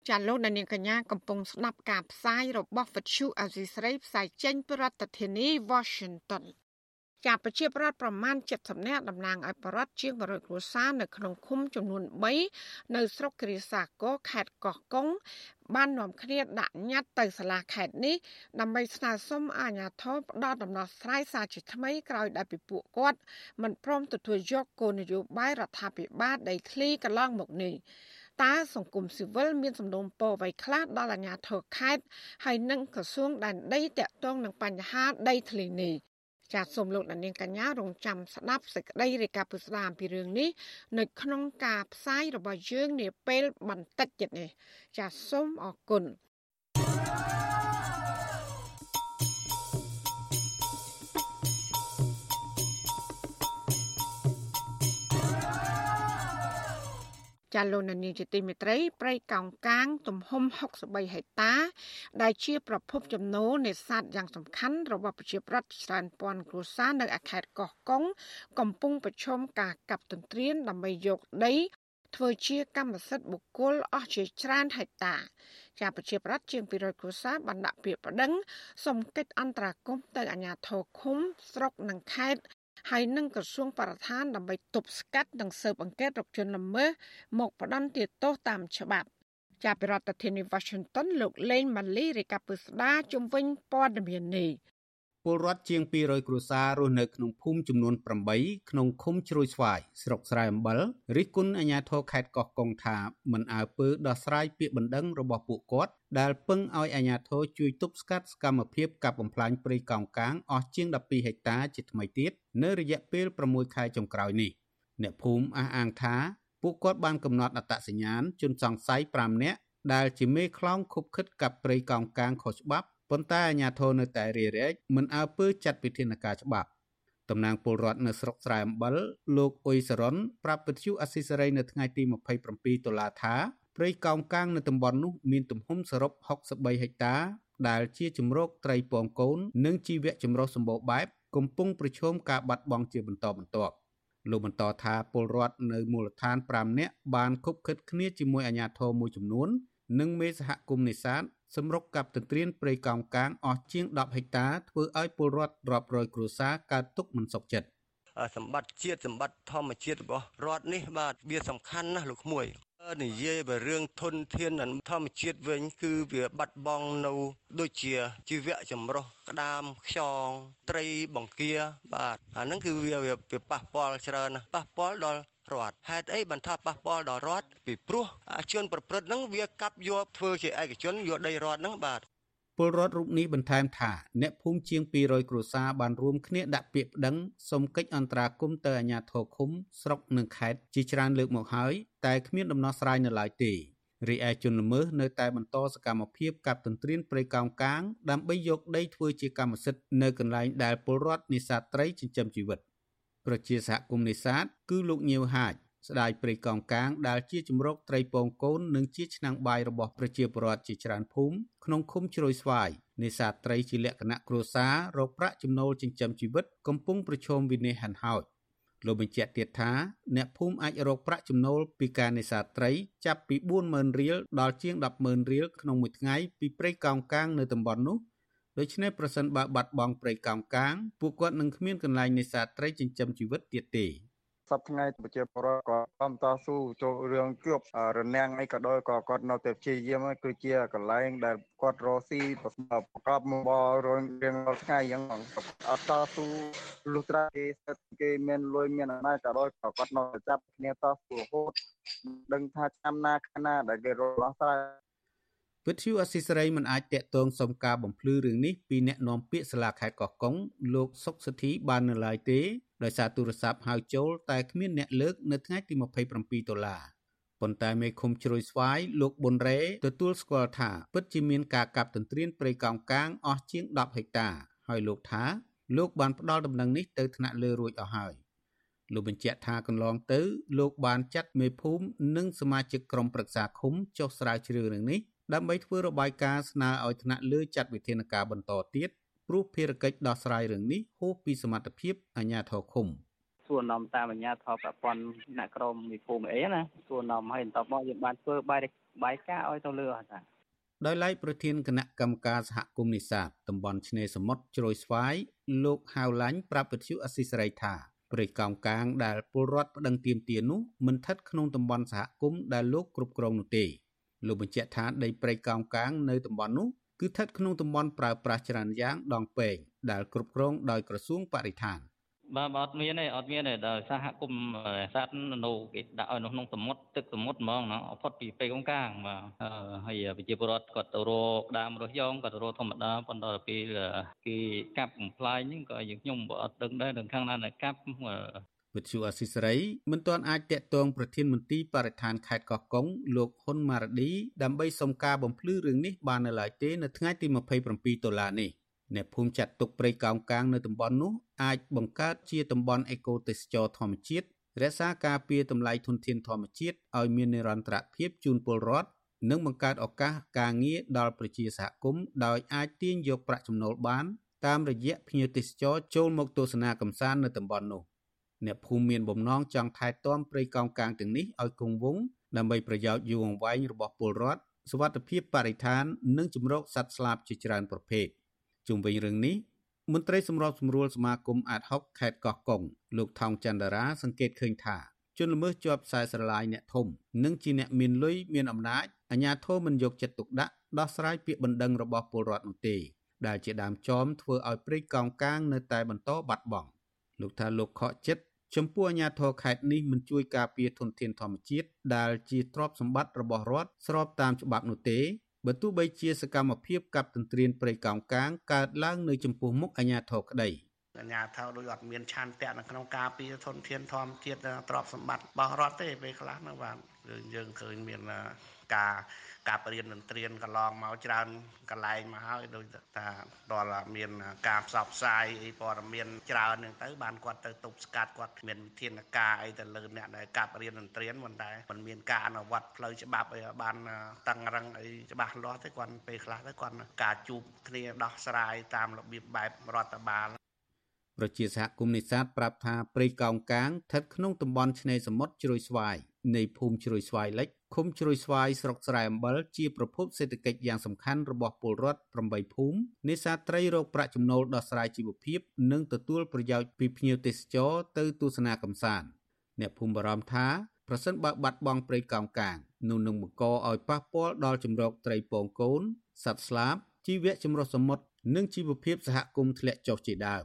ចាលោកនាងកញ្ញាកំពុងស្ដាប់ការផ្សាយរបស់វិទ្យុអាស៊ីស្រីផ្សាយចេញពីរដ្ឋធានី Washington ចាប់ប្រជាប្រដ្ឋប្រមាណ70នាក់តំណាងឲ្យប្រដ្ឋជាង100គ្រួសារនៅក្នុងឃុំចំនួន3នៅស្រុកគ្រាសាកោខេត្តកោះកុងបាននាំគ្នាដាក់ញត្តិទៅសាលាខេត្តនេះដើម្បីស្នើសុំអាជ្ញាធរផ្ដល់ដំណោះស្រាយសារជាថ្មីក្រោយដែលពិពួកគាត់មិនព្រមទទួលយកគោលនយោបាយរដ្ឋាភិបាលដីធ្លីកន្លងមកនេះ តើសង្គមស៊ីវិលមានសំណូមពរអ្វីខ្លះដល់អាជ្ញាធរខេត្តហើយនិងក្រសួងដែនដីតាក់ទងនឹងបញ្ហាដីធ្លីនេះចាសសូមលោកនាងកញ្ញារងចាំស្ដាប់សេចក្តីរាយការណ៍ពុស្ដាអំពីរឿងនេះនៅក្នុងការផ្សាយរបស់យើងនាពេលបន្តិចទៀតនេះចាសសូមអរគុណ ចាលោកនានីជាទីមេត្រីព្រៃកោងកាង ទំហំ63ហិកតា ដែលជាប្រភពចំណូលនេសាទយ៉ាងសំខាន់របស់ប្រជាប្រដ្ឋច្រើនពាន់គ្រួសារនៅខេត្តកោះកុងកំពុងប្រឈមការកាប់ទន្ទ្រានដើម្បីយកដី ធ្វើជាកម្មសិទ្ធិបុគ្គលអស់ជាច្រើនហិកតាជាប្រជាប្រដ្ឋជាង200គ្រួសារបានដាក់ពាក្យប្តឹងសុំកិច្ចអន្តរាគមន៍ទៅអាជ្ញាធរឃុំស្រុកនិងខេត្ត ហើយនឹងក្រសួងបរិស្ថានដើម្បីទប់ស្កាត់និងស៊ើបអង្កេតរកជនល្មើសមកផ្ដន្ទាទោសតាមច្បាប់ចាប់ពីរដ្ឋធានី Washington លោកលេងម៉ាលីរាយការណ៍ពុស្ដាជំវិញព័ត៌មាននេះ ពលរដ្ឋជាង200គ្រួសាររស់នៅក្នុងភូមិចំនួន8ក្នុងឃុំជ្រោយស្វាយស្រុកស្រែអំបិលរិះគន់អាជ្ញាធរខេត្តកោះកុងថាមិនអើពើដោះស្រាយពាក្យបណ្ដឹងរបស់ពួកគាត់ដែលពឹងឲ្យអាជ្ញាធរជួយទប់ស្កាត់សកម្មភាពកាប់បំផ្លាញព្រៃកោងកាងអស់ជាង12ហិកតាជាថ្មីទៀតនៅរយៈពេល6ខែចុងក្រោយនេះអ្នកភូមិអះអាងថាពួកគាត់បានកំណត់អត្តសញ្ញាណជនសង្ស័យ5នាក់ដែលជាមេខ្លោងខុបខិតកាប់ព្រៃកោងកាងខុសច្បាប់ ប៉ុន្តែអាជ្ញាធរនៅតែរារែកមិនអើពើចាត់វិធានការច្បាប់តំណាងពលរដ្ឋនៅស្រុកស្រែអំបិលលោកអ៊ុយសរនប្រាប់វិទ្យុអស៊ីសេរីនៅថ្ងៃទី27តុលាថាព្រៃកោងកាងនៅតំបន់នោះមានទំហំសរុប63ហិកតា ដែលជាជំរកត្រីពងកូន និងជីវៈចម្រុះសម្បូរបែបកំពុងប្រឈមការបាត់បង់ជាបន្តបន្ទាប់លោកបន្តថាពលរដ្ឋនៅមូលដ្ឋាន5នាក់បានខົບខិតគ្នាជាមួយអាជ្ញាធរមួយចំនួន និងមេសហគមន៍នេសាទ សម្រុកកັບទន្ទ្រានព្រៃកោងកាងអស់ជាង10ហិកតាធ្វើឲ្យពលរដ្ឋរាប់រយគ្រួសារកើតទុក្ខមិនសុខចិត្តសម្បត្តិជាតិសម្បត្តិធម្មជាតិរបស់រដ្ឋនេះបាទវាសំខាន់ណាស់លោកក្មួយនិយាយបើរឿងធនធានធម្មជាតិវិញ គឺវាបាត់បង់នៅ ដូចជាជីវៈចម្រុះក្តាមខ្យងត្រីបង្គា បាទអាហ្នឹងគឺវាវាប៉ះពាល់ច្រើនណាស់ប៉ះពាល់ដល់ រដ្ឋហេតុអីបានថាប៉ះពាល់ដល់រដ្ឋពីព្រោះអាជនប្រព្រឹត្តហ្នឹងវាកាប់យកធ្វើជាឯកជនយកដីរដ្ឋហ្នឹងបាទពលរដ្ឋរូបនេះបន្ថែមថាអ្នកភូមិជាង200គ្រួសារបានរួមគ្នាដាក់ពាក្យប្តឹងសុំកិច្ចអន្តរាគមន៍ទៅអាជ្ញាធរឃុំស្រុកនិងខេត្តជាច្រើនលើកមកហើយតែគ្មានដំណោះស្រាយនៅឡើយទេរីឯជនល្មើសនៅតែបន្តសកម្មភាពកាប់ទន្ទ្រានព្រៃកោងកាងដើម្បីយកដីធ្វើជាកម្មសិទ្ធិនៅកន្លែងដែលពលរដ្ឋនេសាទត្រីចិញ្ចឹមជីវិត ប្រជាសហគមន៍នេសាទគឺលោកញៀវហាជស្ដាយព្រៃកោងកាងដែលជាជំរកត្រីពងកូននិងជាឆ្នាំងបាយរបស់ប្រជាពលរដ្ឋជាច្រើនភូមិក្នុងឃុំជ្រោយស្វាយនេសាទត្រីជាលក្ខណៈគ្រួសាររកប្រាក់ចំណូលចិញ្ចឹមជីវិតកំពុងប្រឈមវិនាសហិនហោចលោកបញ្ជាក់ទៀតថាអ្នកភូមិអាចរកប្រាក់ចំណូលពីការនេសាទត្រីចាប់ពី40000រៀលដល់ជាង100,000រៀលក្នុងមួយថ្ងៃពីព្រៃកោងកាងនៅតំបន់នោះ ដូច្នេះប្រសិនបើបាត់បង់ព្រៃកោងកាងពួកគាត់នឹងគ្មានកន្លែងនេសាទត្រីចិញ្ចឹមជីវិតទៀតទេសប្តាហ៍ប្រជាពលរដ្ឋក៏កំតស៊ូចូលរឿងជួបរនាំងអីក៏ដោយក៏គាត់នៅតែព្យាយាមគឺជាកន្លែងដែលគាត់រស់ស៊ីប្រកបមករងរៀងរាល់ថ្ងៃអញ្ចឹងអត់តស៊ូលុះត្រាគេស្ថិតគេមានលុយមានអំណាចក៏ដោយក៏គាត់នៅចាប់គ្នាតស៊ូរហូតដឹងថាឆ្នាំណាខណាដែលគេរស់ឡោះស្រ័យ វិទ្យុអស៊ីសេរីមិនអាចតាក់ទងសុំការបំភ្លឺរឿងនេះពីអ្នកនាំពាក្យសាលាខេត្តកោះកុងលោកសុកសទ្ធីបាននៅឡើយទេដោយសារទូរស័ព្ទហៅចូលតែគ្មានអ្នកលើកនៅថ្ងៃទី27ដុល្លារប៉ុន្តែមេឃុំជ្រោយស្វាយលោកប៊ុនរ៉េទទួលស្គាល់ថាពិតជាមានការកាប់ទន្ទ្រានព្រៃកោងកាងអស់ជាង10ហិកតា ហើយលោកថាលោកបានផ្ដល់ដំណឹងនេះទៅថ្នាក់លើរួចអស់ហើយលោកបញ្ជាក់ថាកន្លងទៅ លោកបានចាត់មេភូមិនិងសមាជិកក្រុមប្រឹក្សាឃុំចុះស្រាវជ្រាវរឿងនេះ ដើម្បីធ្វើរបាយការណ៍ស្នើឲ្យថ្នាក់លើចាត់វិធានការបន្តទៀតព្រោះភារកិច្ចដោះស្រាយរឿងនេះហួសពីសមត្ថភាពអាជ្ញាធរឃុំសួរនាំតាមអាជ្ញាធរប្រព័ន្ធអ្នកក្រមវិភូមិអីណាសួរនាំឲ្យបន្តមកយើងបានធ្វើបាយបាយការឲ្យទៅលើអត់តាដោយឡែកប្រធានគណៈកម្មការសហគមន៍នេសាទតំបន់ឆ្នេរសមុទ្រជ្រោយស្វាយលោកហៅឡាញ់ប្រាប់វិទ្យុអស៊ីសេរីថាព្រៃកោងកាងដែលពលរដ្ឋប្តឹងទាមទារនោះមិនស្ថិតក្នុងតំបន់សហគមន៍ដែលលោកគ្រប់គ្រងនោះទេ លោកបញ្ជាក់ថាដីព្រៃកោងកាងនៅតំបន់នោះគឺស្ថិតក្នុងតំបន់ប្រើប្រាស់ច្រើនយ៉ាងដងពេងដែលគ្រប់គ្រងដោយក្រសួងបរិស្ថានបាទអត់មានទេអត់មានទេដល់សហគមន៍សត្វនៅគេដាក់ឲ្យនៅក្នុងសមុទ្រទឹកសមុទ្រហ្មងណាផុតពីពេលកងកាងបាទហើយប្រជាពលរដ្ឋគាត់ទៅរកដើមរស់យ៉ងគាត់ទៅរកធម្មតាប៉ុន្តែពេលគេកាប់បំផ្លាញហ្នឹងក៏យើងខ្ញុំក៏អត់ដឹងដែរដល់ខាងណាកាប់ វិទ្យុអស៊ីសេរីមិនទាន់អាចតាក់ទងប្រធានមន្ទីរបរិស្ថានខេត្តកោះកុងលោកហ៊ុនម៉ារ៉ាឌីដើម្បីសុំការបំភ្លឺរឿងនេះបាននៅឡើយទេនៅថ្ងៃទី27ដុល្លារនេះអ្នកភូមិចាត់ទុកព្រៃកោងកាងនៅតំបន់នោះអាចបង្កើតជាតំបន់អេកូទេសចរធម្មជាតិរក្សាការពារតម្លៃធនធានធម្មជាតិឲ្យមាននិរន្តរភាពជូនពលរដ្ឋនិងបង្កើតឱកាសការងារដល់ប្រជាសហគមន៍ដោយអាចទាញយកប្រាក់ចំណូលបានតាមរយៈភ្ញៀវទេសចរចូលមកទស្សនាកម្សាន្តនៅតំបន់នោះ អ្នកភូមិមានបំណងចង់ថែទាំព្រៃកោងកាងទាំងនេះឲ្យគង់វង្សដើម្បីប្រយោជន៍យូរអង្វែងរបស់ពលរដ្ឋសុវត្ថិភាពបរិស្ថាន និងជំរកសត្វស្លាបជាច្រើនប្រភេទជុំវិញរឿងនេះមន្ត្រីសម្របសម្រួលសមាគមអាត6ខេត្តកោះកុងលោកថោងចន្ទរាសង្កេតឃើញថាជនល្មើសជាប់ខ្សែស្រឡាយអ្នកធំនិងជាអ្នកមានលុយមានអំណាចអាជ្ញាធរមិនយកចិត្តទុកដាក់ដោះស្រាយពាក្យបណ្ដឹងរបស់ពលរដ្ឋនោះទេដែលជាដើមចមធ្វើឲ្យព្រៃកោងកាងនៅតែបន្តបាត់បង់លោកថាលោកខកចិត្ត ចំពោះអាជ្ញាធរខេត្តនេះមិនជួយការពារធនធានធម្មជាតិដែលជាទ្រព្យសម្បត្តិរបស់រដ្ឋស្របតាមច្បាប់នោះទេបើទោះបីជាសកម្មភាពកັບទន្ទ្រានព្រៃកោងកាងកើតឡើងនៅចំពោះមុខអាជ្ញាធរក្តីអាញាធរដូចអត់មានឆន្ទៈនៅក្នុងការពារធនធានធម្មជាតិទ្រព្យសម្បត្តិរបស់រដ្ឋទេពេលខ្លះនោះបាទយើងឃើញមាន ការកាប់រៀននឹងត្រៀនកន្លងមកច្រើនកន្លែងមកហើយដូចថាដល់មានការផ្សព្វផ្សាយអីព័ត៌មានច្រើនហ្នឹងទៅបានគាត់ទៅទប់ស្កាត់គាត់មានវិធានការអីទៅលើអ្នកដែលកាប់រៀននឹងត្រៀនមិនដែរមិនមានការអនុវត្តផ្លូវច្បាប់អីបានតឹងរឹងអីច្បាស់លាស់ទេគាត់ពេលខ្លះទៅគាត់ការជួបគ្នាដោះស្រាយតាមរបៀបបែបរដ្ឋបាល ប្រជាសហគមន៍នេសាទប្រាប់ថាព្រៃកោងកាងស្ថិតក្នុងតំបន់ឆ្នេរសមុទ្រជ្រោយស្វាយនៃភូមិជ្រោយស្វាយលិចឃុំជ្រោយស្វាយស្រុកស្រែអំបិលជាប្រភពសេដ្ឋកិច្ចយ៉ាងសំខាន់របស់ពលរដ្ឋ8ភូមិនេសាទត្រីរកប្រាក់ចំណូលដោះស្រាយជីវភាព និងទទួលប្រយោជន៍ពីភ្ញៀវទេសចរទៅទស្សនាកម្សាន្តអ្នកភូមិបារម្ភថាប្រសិនបើបាត់បង់ព្រៃកោងកាងនោះនឹងបង្កឲ្យប៉ះពាល់ដល់ជំរកត្រីពងកូនសត្វស្លាបជីវៈចម្រុះសមុទ្រនិងជីវភាពសហគមន៍ធ្លាក់ចុះជាដើម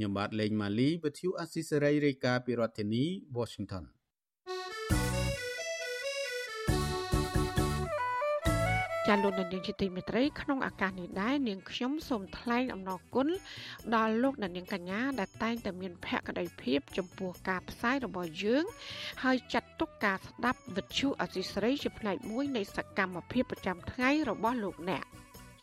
ខ្ញុំបាទលេងម៉ាលីវិទ្យុអស៊ីសេរីរាយការណ៍ពីរដ្ឋធានី Washington ចាលោកនាងជាទីមេត្រីក្នុងឱកាសនេះដែរនាងខ្ញុំសូមថ្លែងអំណរគុណដល់លោកនាងកញ្ញាដែលតែងតែមានភក្ដីភាពចំពោះការផ្សាយរបស់យើង ហើយចាត់ទុកការស្ដាប់វិទ្យុអសីស្រីជាផ្នែកមួយនៃសកម្មភាពប្រចាំថ្ងៃរបស់លោកអ្នក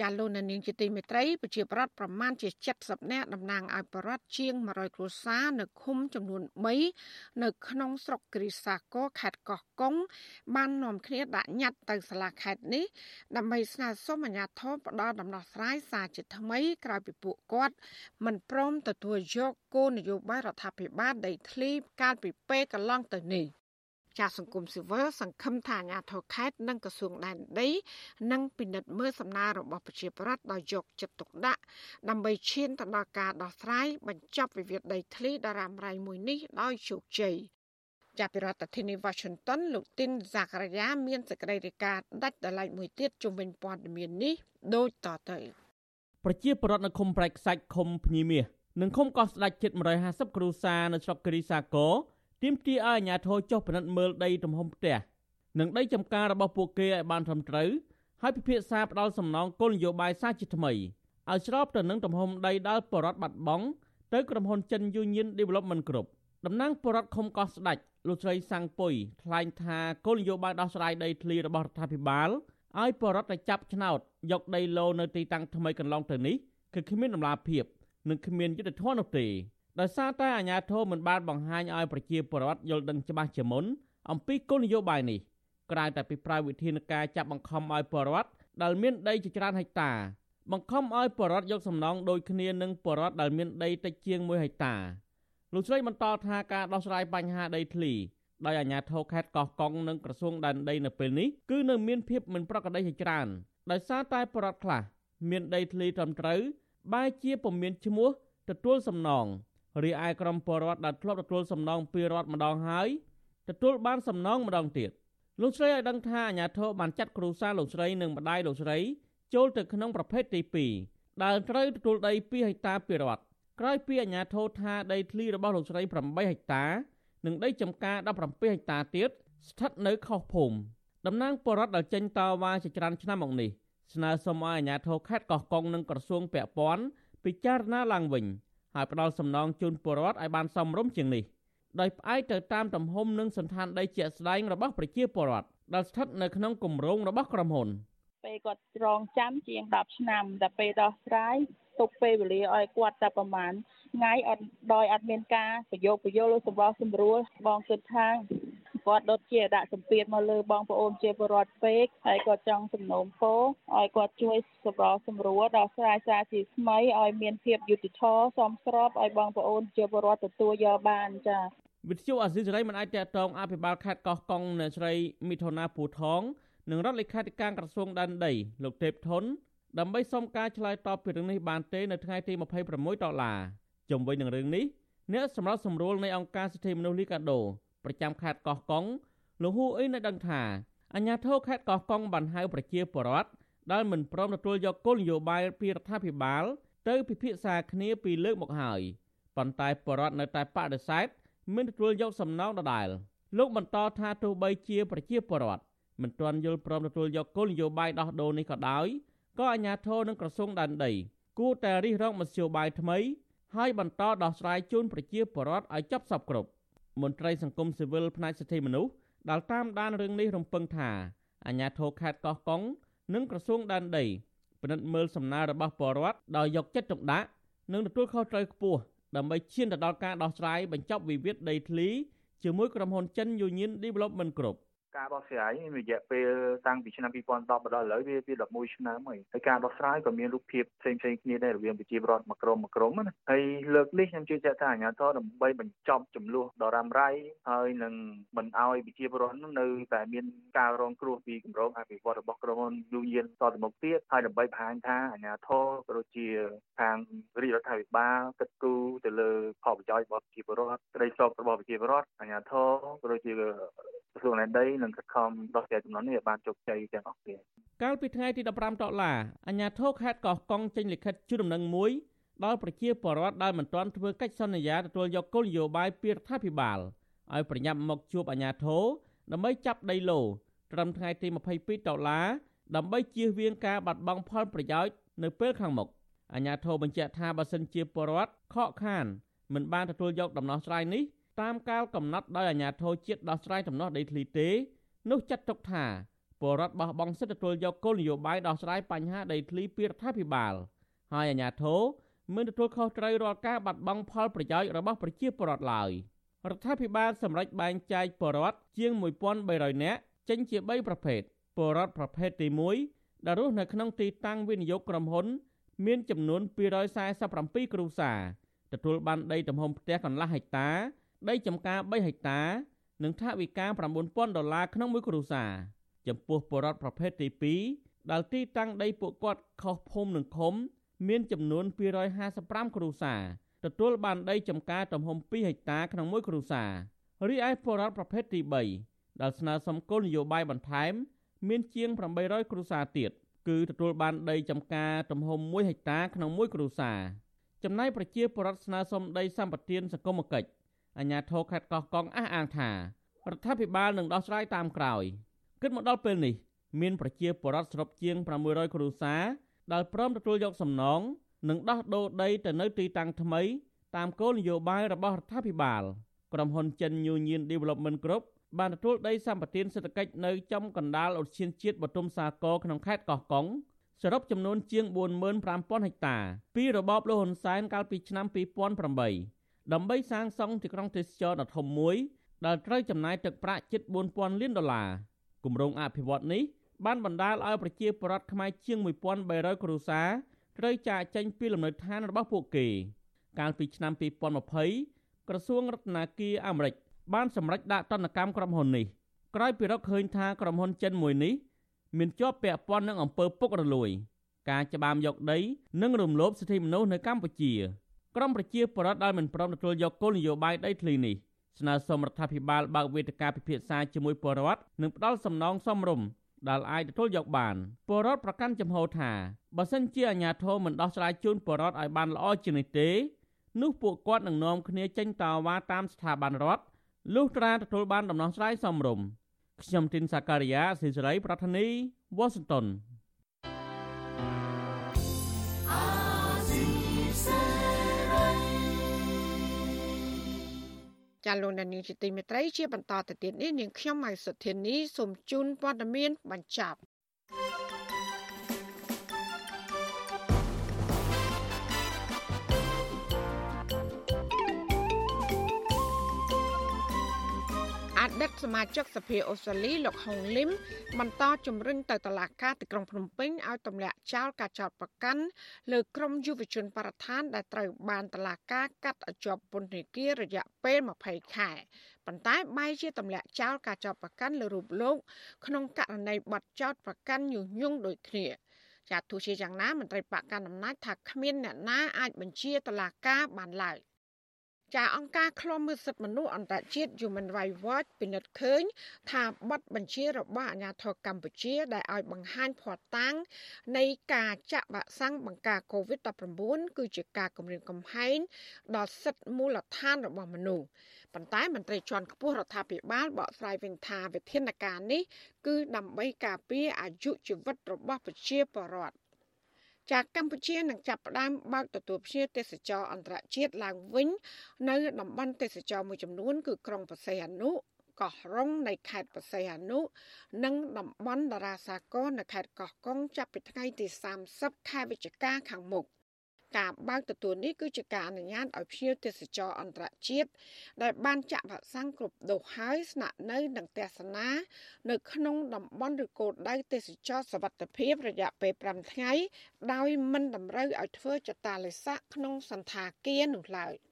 ចាលោកនាងជាទីមេត្រីប្រជាប្រដ្ឋប្រមាណជា70នាក់តំណាងឲ្យប្រដ្ឋជាង100គ្រួសារនៅឃុំចំនួន3នៅក្នុងស្រុកគ្រីសាកោខេត្តកោះកុងបាននាំគ្នាដាក់ញត្តិទៅសាលាខេត្តនេះដើម្បីស្នើសុំអាជ្ញាធរផ្ដល់ដំណោះស្រាយសារជាថ្មីក្រោយពីពួកគាត់មិនព្រមទទួលយកគោលនយោបាយរដ្ឋាភិបាលដីធ្លីកាលពីពេលកន្លងទៅនេះ ចាសង្គមស៊ីវិលសង្ឃឹមថាអាញាធរខេត្តនិងក្រសួងដែនដីនឹងពិនិត្យមើលសំណើរបស់ប្រជាប្រដ្ឋដោយយកចិត្តទុកដាក់ដើម្បីឈានទៅដល់ការដោះស្រាយបញ្ចប់វិវាទដីធ្លីដ៏រ៉ាំរ៉ៃមួយនេះដោយជោគជ័យចាប់ពីរដ្ឋធានី Washington លោកទីនសាករាយាមានសេចក្តីរាយការណ៍ដាច់ដライមួយទៀតជុំវិញព័ត៌មាននេះដូចតទៅប្រជាពលរដ្ឋនៅឃុំប្រែកខ្សាច់ឃុំភ្ញីមាសនិងឃុំកោះស្ដេចជិត150គ្រួសារនៅស្រុកគិរីសាគរ ទាមទារឲ្យអាជ្ញាធរចុះពិនិត្យមើលដីទំហំផ្ទះនិងដីចំការរបស់ពួកគេឲ្យបានត្រឹមត្រូវហើយពិភាក្សាផ្ដាល់សំណងគោលនយោបាយសាជាថ្មីឲ្យស្របទៅនឹងទំហំដីដែលបរដ្ឋបាត់បង់ទៅក្រុមហ៊ុនចិន Union Development Group តំណាងបរដ្ឋខុំកោះស្ដាច់លោកស្រីសាំងពុយថ្លែងថាគោលនយោបាយដោះស្រាយដីធ្លីរបស់រដ្ឋាភិបាលឲ្យបរដ្ឋទៅចាប់ឆ្នោតយកដីឡូនៅទីតាំងថ្មីកន្លងទៅនេះគឺគ្មានដំណាភាពនិងគ្មានយុត្តិធម៌នោះទេ ដោយសារតែអាជ្ញាធរមិនបានបង្ហាញឲ្យប្រជាពលរដ្ឋយល់ដឹងច្បាស់ជាមុនអំពីគោលនយោបាយនេះក្រៅតែពីប្រើវិធានការចាប់បង្ខំឲ្យពលរដ្ឋដែលមានដីជាច្រើនហិកតា បង្ខំឲ្យពលរដ្ឋយកសំណងដូចគ្នានឹងពលរដ្ឋដែលមានដីតិចជាង1ហិកតាលោកស្រីបន្តថាការដោះស្រាយបញ្ហាដីធ្លីដោយអាជ្ញាធរខេត្តកោះកុងនិងក្រសួងដែនដីនៅពេលនេះគឺនៅមានភាពមិនប្រក្រតីជាច្រើនដោយសារតែពលរដ្ឋខ្លះមានដីធ្លីត្រឹមត្រូវបែជាពុំមានឈ្មោះទទួលសំណង រីឯក្រុមពលរដ្ឋដែលធ្លាប់ទទួលសំណងពីរដ្ឋម្ដងហើយទទួលបានសំណងម្ដងទៀតលោកស្រីឲ្យដឹងថាអាញាធរបានចាត់គ្រូសាលោកស្រីនិងម្ដាយលោកស្រីចូលទៅក្នុងប្រភេទទី2ដែលត្រូវទទួលដី2ហិកតាពីរដ្ឋក្រោយពីអាញាធរថាដីធ្លីរបស់លោកស្រី8ហិកតា និងដីចំការ17ហិកតាទៀតស្ថិតនៅខុសភូមិតំណាងបរដ្ឋដែលចេញតវ៉ាជាច្រើនឆ្នាំមកនេះស្នើសុំឲ្យអាជ្ញាធរខេត្តកោះកុងនិងក្រសួងពាក់ព័ន្ធពិចារណាឡើងវិញ ហើយផ្ដល់សំណងជូនពលរដ្ឋឲ្យបានសមរម្យជាងនេះដោយផ្អែកទៅតាមទំហំនិងសន្តានដីជាក់ស្ដែងរបស់ប្រជាពលរដ្ឋដែលស្ថិតនៅក្នុងគម្រោងរបស់ក្រុមហ៊ុនពេលគាត់រងចាំជាង10ឆ្នាំតែពេលដោះស្រាយទុកពេលវេលាឲ្យគាត់តែប្រហែលថ្ងៃអត់ដោយអត់មានការប្រយោគប្រយល់ឬសម្បោះសម្រួលបងគិតថា គាត់ដុតជាដាក់សម្ពាធមកលើបងប្អូនជាពលរដ្ឋពេកហើយគាត់ចង់សំណូមពរឲ្យគាត់ជួយសម្របសម្រួលដល់ស្រាយសារជាថ្មីឲ្យមានភាពយុត្តិធម៌សមស្របឲ្យបងប្អូនជាពលរដ្ឋទទួលយកបានចា៎វិទ្យុអាស៊ីសេរីមិនអាចតតងអភិបាលខេត្តកោះកុងនៅស្រីមិថុនាពូថងនិងរដ្ឋលេខាធិការក្រសួងដែនដីលោកទេពធនដើម្បីសុំការឆ្លើយតបពីរឿងនេះបានទេនៅថ្ងៃទី26ដុល្លារជុំវិញនឹងរឿងនេះអ្នកសម្របសម្រួលនៃអង្គការសិទ្ធិមនុស្សលីកាដូ ប្រចាំខេត្តកោះកុងលោកហ៊ូអ៊ីនៅដឹងថាអាជ្ញាធរខេត្តកោះកុងបានហៅប្រជាពលរដ្ឋដែលមិនព្រមទទួលយកគោលនយោបាយពីរដ្ឋាភិបាល ទៅពិភាក្សាគ្នាពីលើកមកហើយប៉ុន្តែពលរដ្ឋនៅតែបដិសេធមិនទទួលយកសំណងដដែលលោកបន្តថាទោះបីជាប្រជាពលរដ្ឋមិនទាន់យល់ព្រមទទួលយកគោលនយោបាយដោះដូរនេះក៏ដោយក៏អាជ្ញាធរនិងក្រសួងដែនដី គួរតែរិះរងមធ្យោបាយថ្មី ហើយបន្តដោះស្រាយជូនប្រជាពលរដ្ឋឲ្យចប់សពគ្រប់ មន្ត្រីសង្គមស៊ីវិលផ្នែកសិទ្ធិមនុស្សដែលតាមដានរឿងនេះរំពឹងថាអាជ្ញាធរខេត្តកោះកុងនិងក្រសួងដែនដីពិនិត្យមើលសំណើរបស់ពលរដ្ឋដោយយកចិត្តទុកដាក់និងទទួលខុសត្រូវខ្ពស់ដើម្បីឈានទៅដល់ការដោះស្រាយបញ្ចប់វិវាទដីធ្លីជាមួយក្រុមហ៊ុនចិន Union Development Group ការដោះស្រាយរយៈពេលតាំងពីឆ្នាំ2010មកដល់ឥឡូវវាវា11ឆ្នាំហើយហើយការដោះស្រាយក៏មានរូបភាពផ្សេងផ្សេងគ្នាដែររវាងប្រជាពលរដ្ឋមួយក្រុមមួយក្រុមណាហើយលើកនេះខ្ញុំជឿជាក់ថាអាជ្ញាធរដើម្បីបញ្ចប់ចំនួនដ៏រ៉ាំរ៉ៃហើយនឹងមិនអោយប្រជាពលរដ្ឋនៅតែមានការរងគ្រោះពីគម្រោងអភិវឌ្ឍរបស់ក្រុមហ៊ុនយូយៀនតទៅមុខទៀតហើយដើម្បីបង្ហាញថាអាជ្ញាធរក៏ដូចជាខាងរាជរដ្ឋាភិបាលគិតគូរទៅលើផលប្រយោជន៍របស់ប្រជាពលរដ្ឋក្តីសោករបស់ប្រជាពលរដ្ឋអាជ្ញាធរក៏ដូចជាក្រសួងដែនដីនិងខិតខំដោះស្រាយចំនួននេះឲ្យបានជោគជ័យទាំងអស់គ្នាកាលពីថ្ងៃទី15ដុល្លារអាជ្ញាធរខេត្តកោះកុងចេញលិខិតជូនដំណឹងមួយដល់ប្រជាពលរដ្ឋដែលមិនទាន់ធ្វើកិច្ចសន្យាទទួលយកគោលនយោបាយពីរដ្ឋាភិបាលឲ្យប្រញាប់មកជួបអាជ្ញាធរដើម្បីចាប់ដីឡូត្រឹមថ្ងៃទី22ដុល្លារដើម្បីជៀសវាងការបាត់បង់ផលប្រយោជន៍នៅពេលខាងមុខអាជ្ញាធរបញ្ជាក់ថាបើសិនជាពលរដ្ឋខកខានមិនបានទទួលយកដំណោះស្រាយនេះ តាមកាលកំណត់ដោយអាជ្ញាធរជាតិដោះស្រាយដំណោះដីធ្លីទេនោះចាត់ទុកថាពលរដ្ឋបោះបង់សិទ្ធិទទួលយកគោលនយោបាយដោះស្រាយបញ្ហាដីធ្លីពីរដ្ឋាភិបាលហើយអាជ្ញាធរមិនទទួលខុសត្រូវរាល់ការបាត់បង់ផលប្រយោជន៍របស់ប្រជាពលរដ្ឋឡើយរដ្ឋាភិបាលសម្រេចបែងចែកពលរដ្ឋជាង1300នាក់ចេញជា3ប្រភេទពលរដ្ឋប្រភេទទី1ដែលរស់នៅក្នុងទីតាំងវិនិយោគក្រុមហ៊ុន មានចំនួន247គ្រួសារទទួលបានដីទំហំផ្ទះកន្លះហិកតា ដីចម្ការ3ហិកតា និងថវិកា9000ដុល្លារក្នុងមួយគ្រួសារចំពោះបរិវត្តប្រភេទទី2ដែលទីតាំងដីពួកគាត់ខុសភូមិនិងឃុំ មានចំនួន255គ្រួសារទទួលបានដីចម្ការទំហំ2ហិកតាក្នុងមួយគ្រួសាររីឯបរិវត្តប្រភេទទី3ដែលស្នើសុំគោលនយោបាយបន្ថែម មានជាង800គ្រួសារទៀតគឺទទួលបានដីចម្ការទំហំ1ហិកតាក្នុងមួយគ្រួសារចំណែកប្រជាពលរដ្ឋស្នើសុំដីសម្បត្តិសង្គមគិច្ច អាជ្ញាធរខេត្តកោះកុងអះអាងថារដ្ឋាភិបាលនឹងដោះស្រាយតាមក្រោយគិតមកដល់ពេលនេះមានប្រជាពលរដ្ឋសរុបជាង600គ្រួសារដែលព្រមទទួលយកសំណងនិងដោះដូរដីទៅនៅទីតាំងថ្មីតាមគោលនយោបាយរបស់រដ្ឋាភិបាលក្រុមហ៊ុនចិន Union Development Group បានទទួលដីសម្បត្តិសេដ្ឋកិច្ចនៅចំកណ្ដាលឧទ្យានជាតិបទុមសាគរក្នុងខេត្តកោះកុងសរុបចំនួនជាង45000ហិកតាពីរបបលហ៊ុនសែនកាលពីឆ្នាំ2008 ដើម្បីសាងសង់ទីក្រុងទេសចរដ៏ធំមួយដែលត្រូវចំណាយទឹកប្រាក់ជិត4000លានដុល្លារគម្រោងអភិវឌ្ឍនេះបានបណ្ដាលឲ្យប្រជាពលរដ្ឋខ្មែរជាង1300គ្រួសារត្រូវចាកចេញពីលំនៅឋានរបស់ពួកគេ កាលពីឆ្នាំ2020ក្រសួងរដ្ឋាភិបាលអាមេរិកបានសម្រេចដាក់ទណ្ឌកម្មក្រុមហ៊ុននេះក្រោយពីរកឃើញថាក្រុមហ៊ុនចិនមួយនេះមានជាប់ពាក់ព័ន្ធនឹងអំពើពុករលួយ ការច្បាមយកដី និងរំលោភសិទ្ធិមនុស្សនៅកម្ពុជា ក្រមប្រជាពលរដ្ឋដែលមិនព្រមទទួលយកគោលនយោបាយដីធ្លីនេះស្នើសុំរដ្ឋាភិបាលបើកវេទិកាពិភាក្សាជាមួយពលរដ្ឋនិងផ្ដល់សំណងសមរម្យដែលអាចទទួលយកបានពលរដ្ឋប្រកាន់ចំហថាបើសិនជាអាជ្ញាធរមិនដោះស្រាយជូនពលរដ្ឋឲ្យបានល្អជាងនេះទេនោះពួកគាត់នឹងនាំគ្នាចេញតវ៉ាតាមស្ថាប័នរដ្ឋលុះត្រាទទួលបានដំណោះស្រាយសមរម្យខ្ញុំទីនសាការីយ៉ាស៊ីសេរីប្រធានីវ៉ាស៊ីនតោន ចាលោកនាងជាទីមេត្រីជាបន្តទៅទៀតនេះនាងខ្ញុំម៉ៃសុធានីសូមជូនព័ត៌មានបញ្ចប់ តីតសមាជិកសភាអូស្ត្រាលីលោកហុងលឹមបន្តជំរុញទៅតុលាការទីក្រុងភ្នំពេញឲ្យទម្លាក់ចោលការចោទប្រកាន់លើក្រុមយុវជនបរិស្ថានដែលត្រូវបានតុលាការកាត់ឲ្យជាប់ពន្ធនាគាររយៈពេល20ខែប៉ុន្តែបែរជាទម្លាក់ចោលការចោទប្រកាន់លើរូបលោក ក្នុងករណីបទចោទប្រកាន់ញុះញង់ដូចគ្នាចាទោះជាយ៉ាងណាមន្ត្រីបកកណ្ដាលអំណាចថាគ្មានអ្នកណាអាចបញ្ជាតុលាការបានឡើយ។ ចាអង្គការឃ្លាំមើលសិទ្ធិមនុស្សអន្តរជាតិ Human Rights Watch ពិនិត្យឃើញ ថាបទបញ្ជារបស់អាជ្ញាធរកម្ពុជា ដែលឲ្យបង្ហាញភ័ស្តុតាងនៃការចាក់វ៉ាក់សាំងបង្ការ COVID-19 គឺជាការគំរាមកំហែងដល់សិទ្ធិមូលដ្ឋានរបស់មនុស្សប៉ុន្តែមន្ត្រីជាន់ខ្ពស់រដ្ឋាភិបាលបកស្រាយវិញថាវិធានការនេះគឺដើម្បីការពារអាយុជីវិតរបស់ប្រជាពលរដ្ឋ ចាកម្ពុជានឹងចាប់ផ្ដើមបើកទទួលភ្ញៀវទេសចរអន្តរជាតិឡើងវិញ នៅតំបន់ទេសចរមួយចំនួន គឺក្រុងបរសៃអនុកោះរុងនៃខេត្តបរសៃអនុនិងតំបន់តារាសាគរនៅខេត្តកោះកុងចាប់ពីថ្ងៃទី30ខែវិច្ឆិកាខាងមុខ។ ការបើកទទួលនេះគឺជាការអនុញ្ញាតឲ្យភ្ញៀវទេសចរអន្តរជាតិដែលបានចាក់វ៉ាក់សាំងគ្រប់ដូសហើយស្នាក់នៅនិងទស្សនានៅក្នុងតំបន់ឬគោលដៅទេសចរសវត្ថភាពរយៈពេល5ថ្ងៃដោយមិនតម្រូវឲ្យធ្វើចតាឡេស័កក្នុងសន្តាគារនោះឡើយ។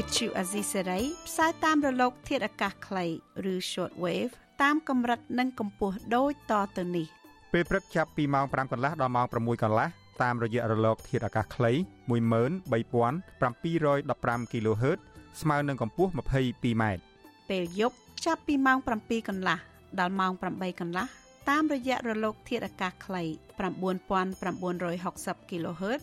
វិទ្យុអាស៊ីសេរីផ្សាយតាមរលក ធាតុអាកាសខ្លីឬ short wave តាមកម្រិតនិងកម្ពស់ដូចតទៅនេះពេលព្រឹកចាប់ពីម៉ោង5កន្លះដល់ម៉ោង6កន្លះតាមរយៈរលក ធាតុអាកាសខ្លី13715 kHz ស្មើនឹងកម្ពស់ 22m ពេលយប់ចាប់ពីម៉ោង7កន្លះដល់ម៉ោង8កន្លះតាមរយៈរលក ធាតុអាកាសខ្លី9960 kHz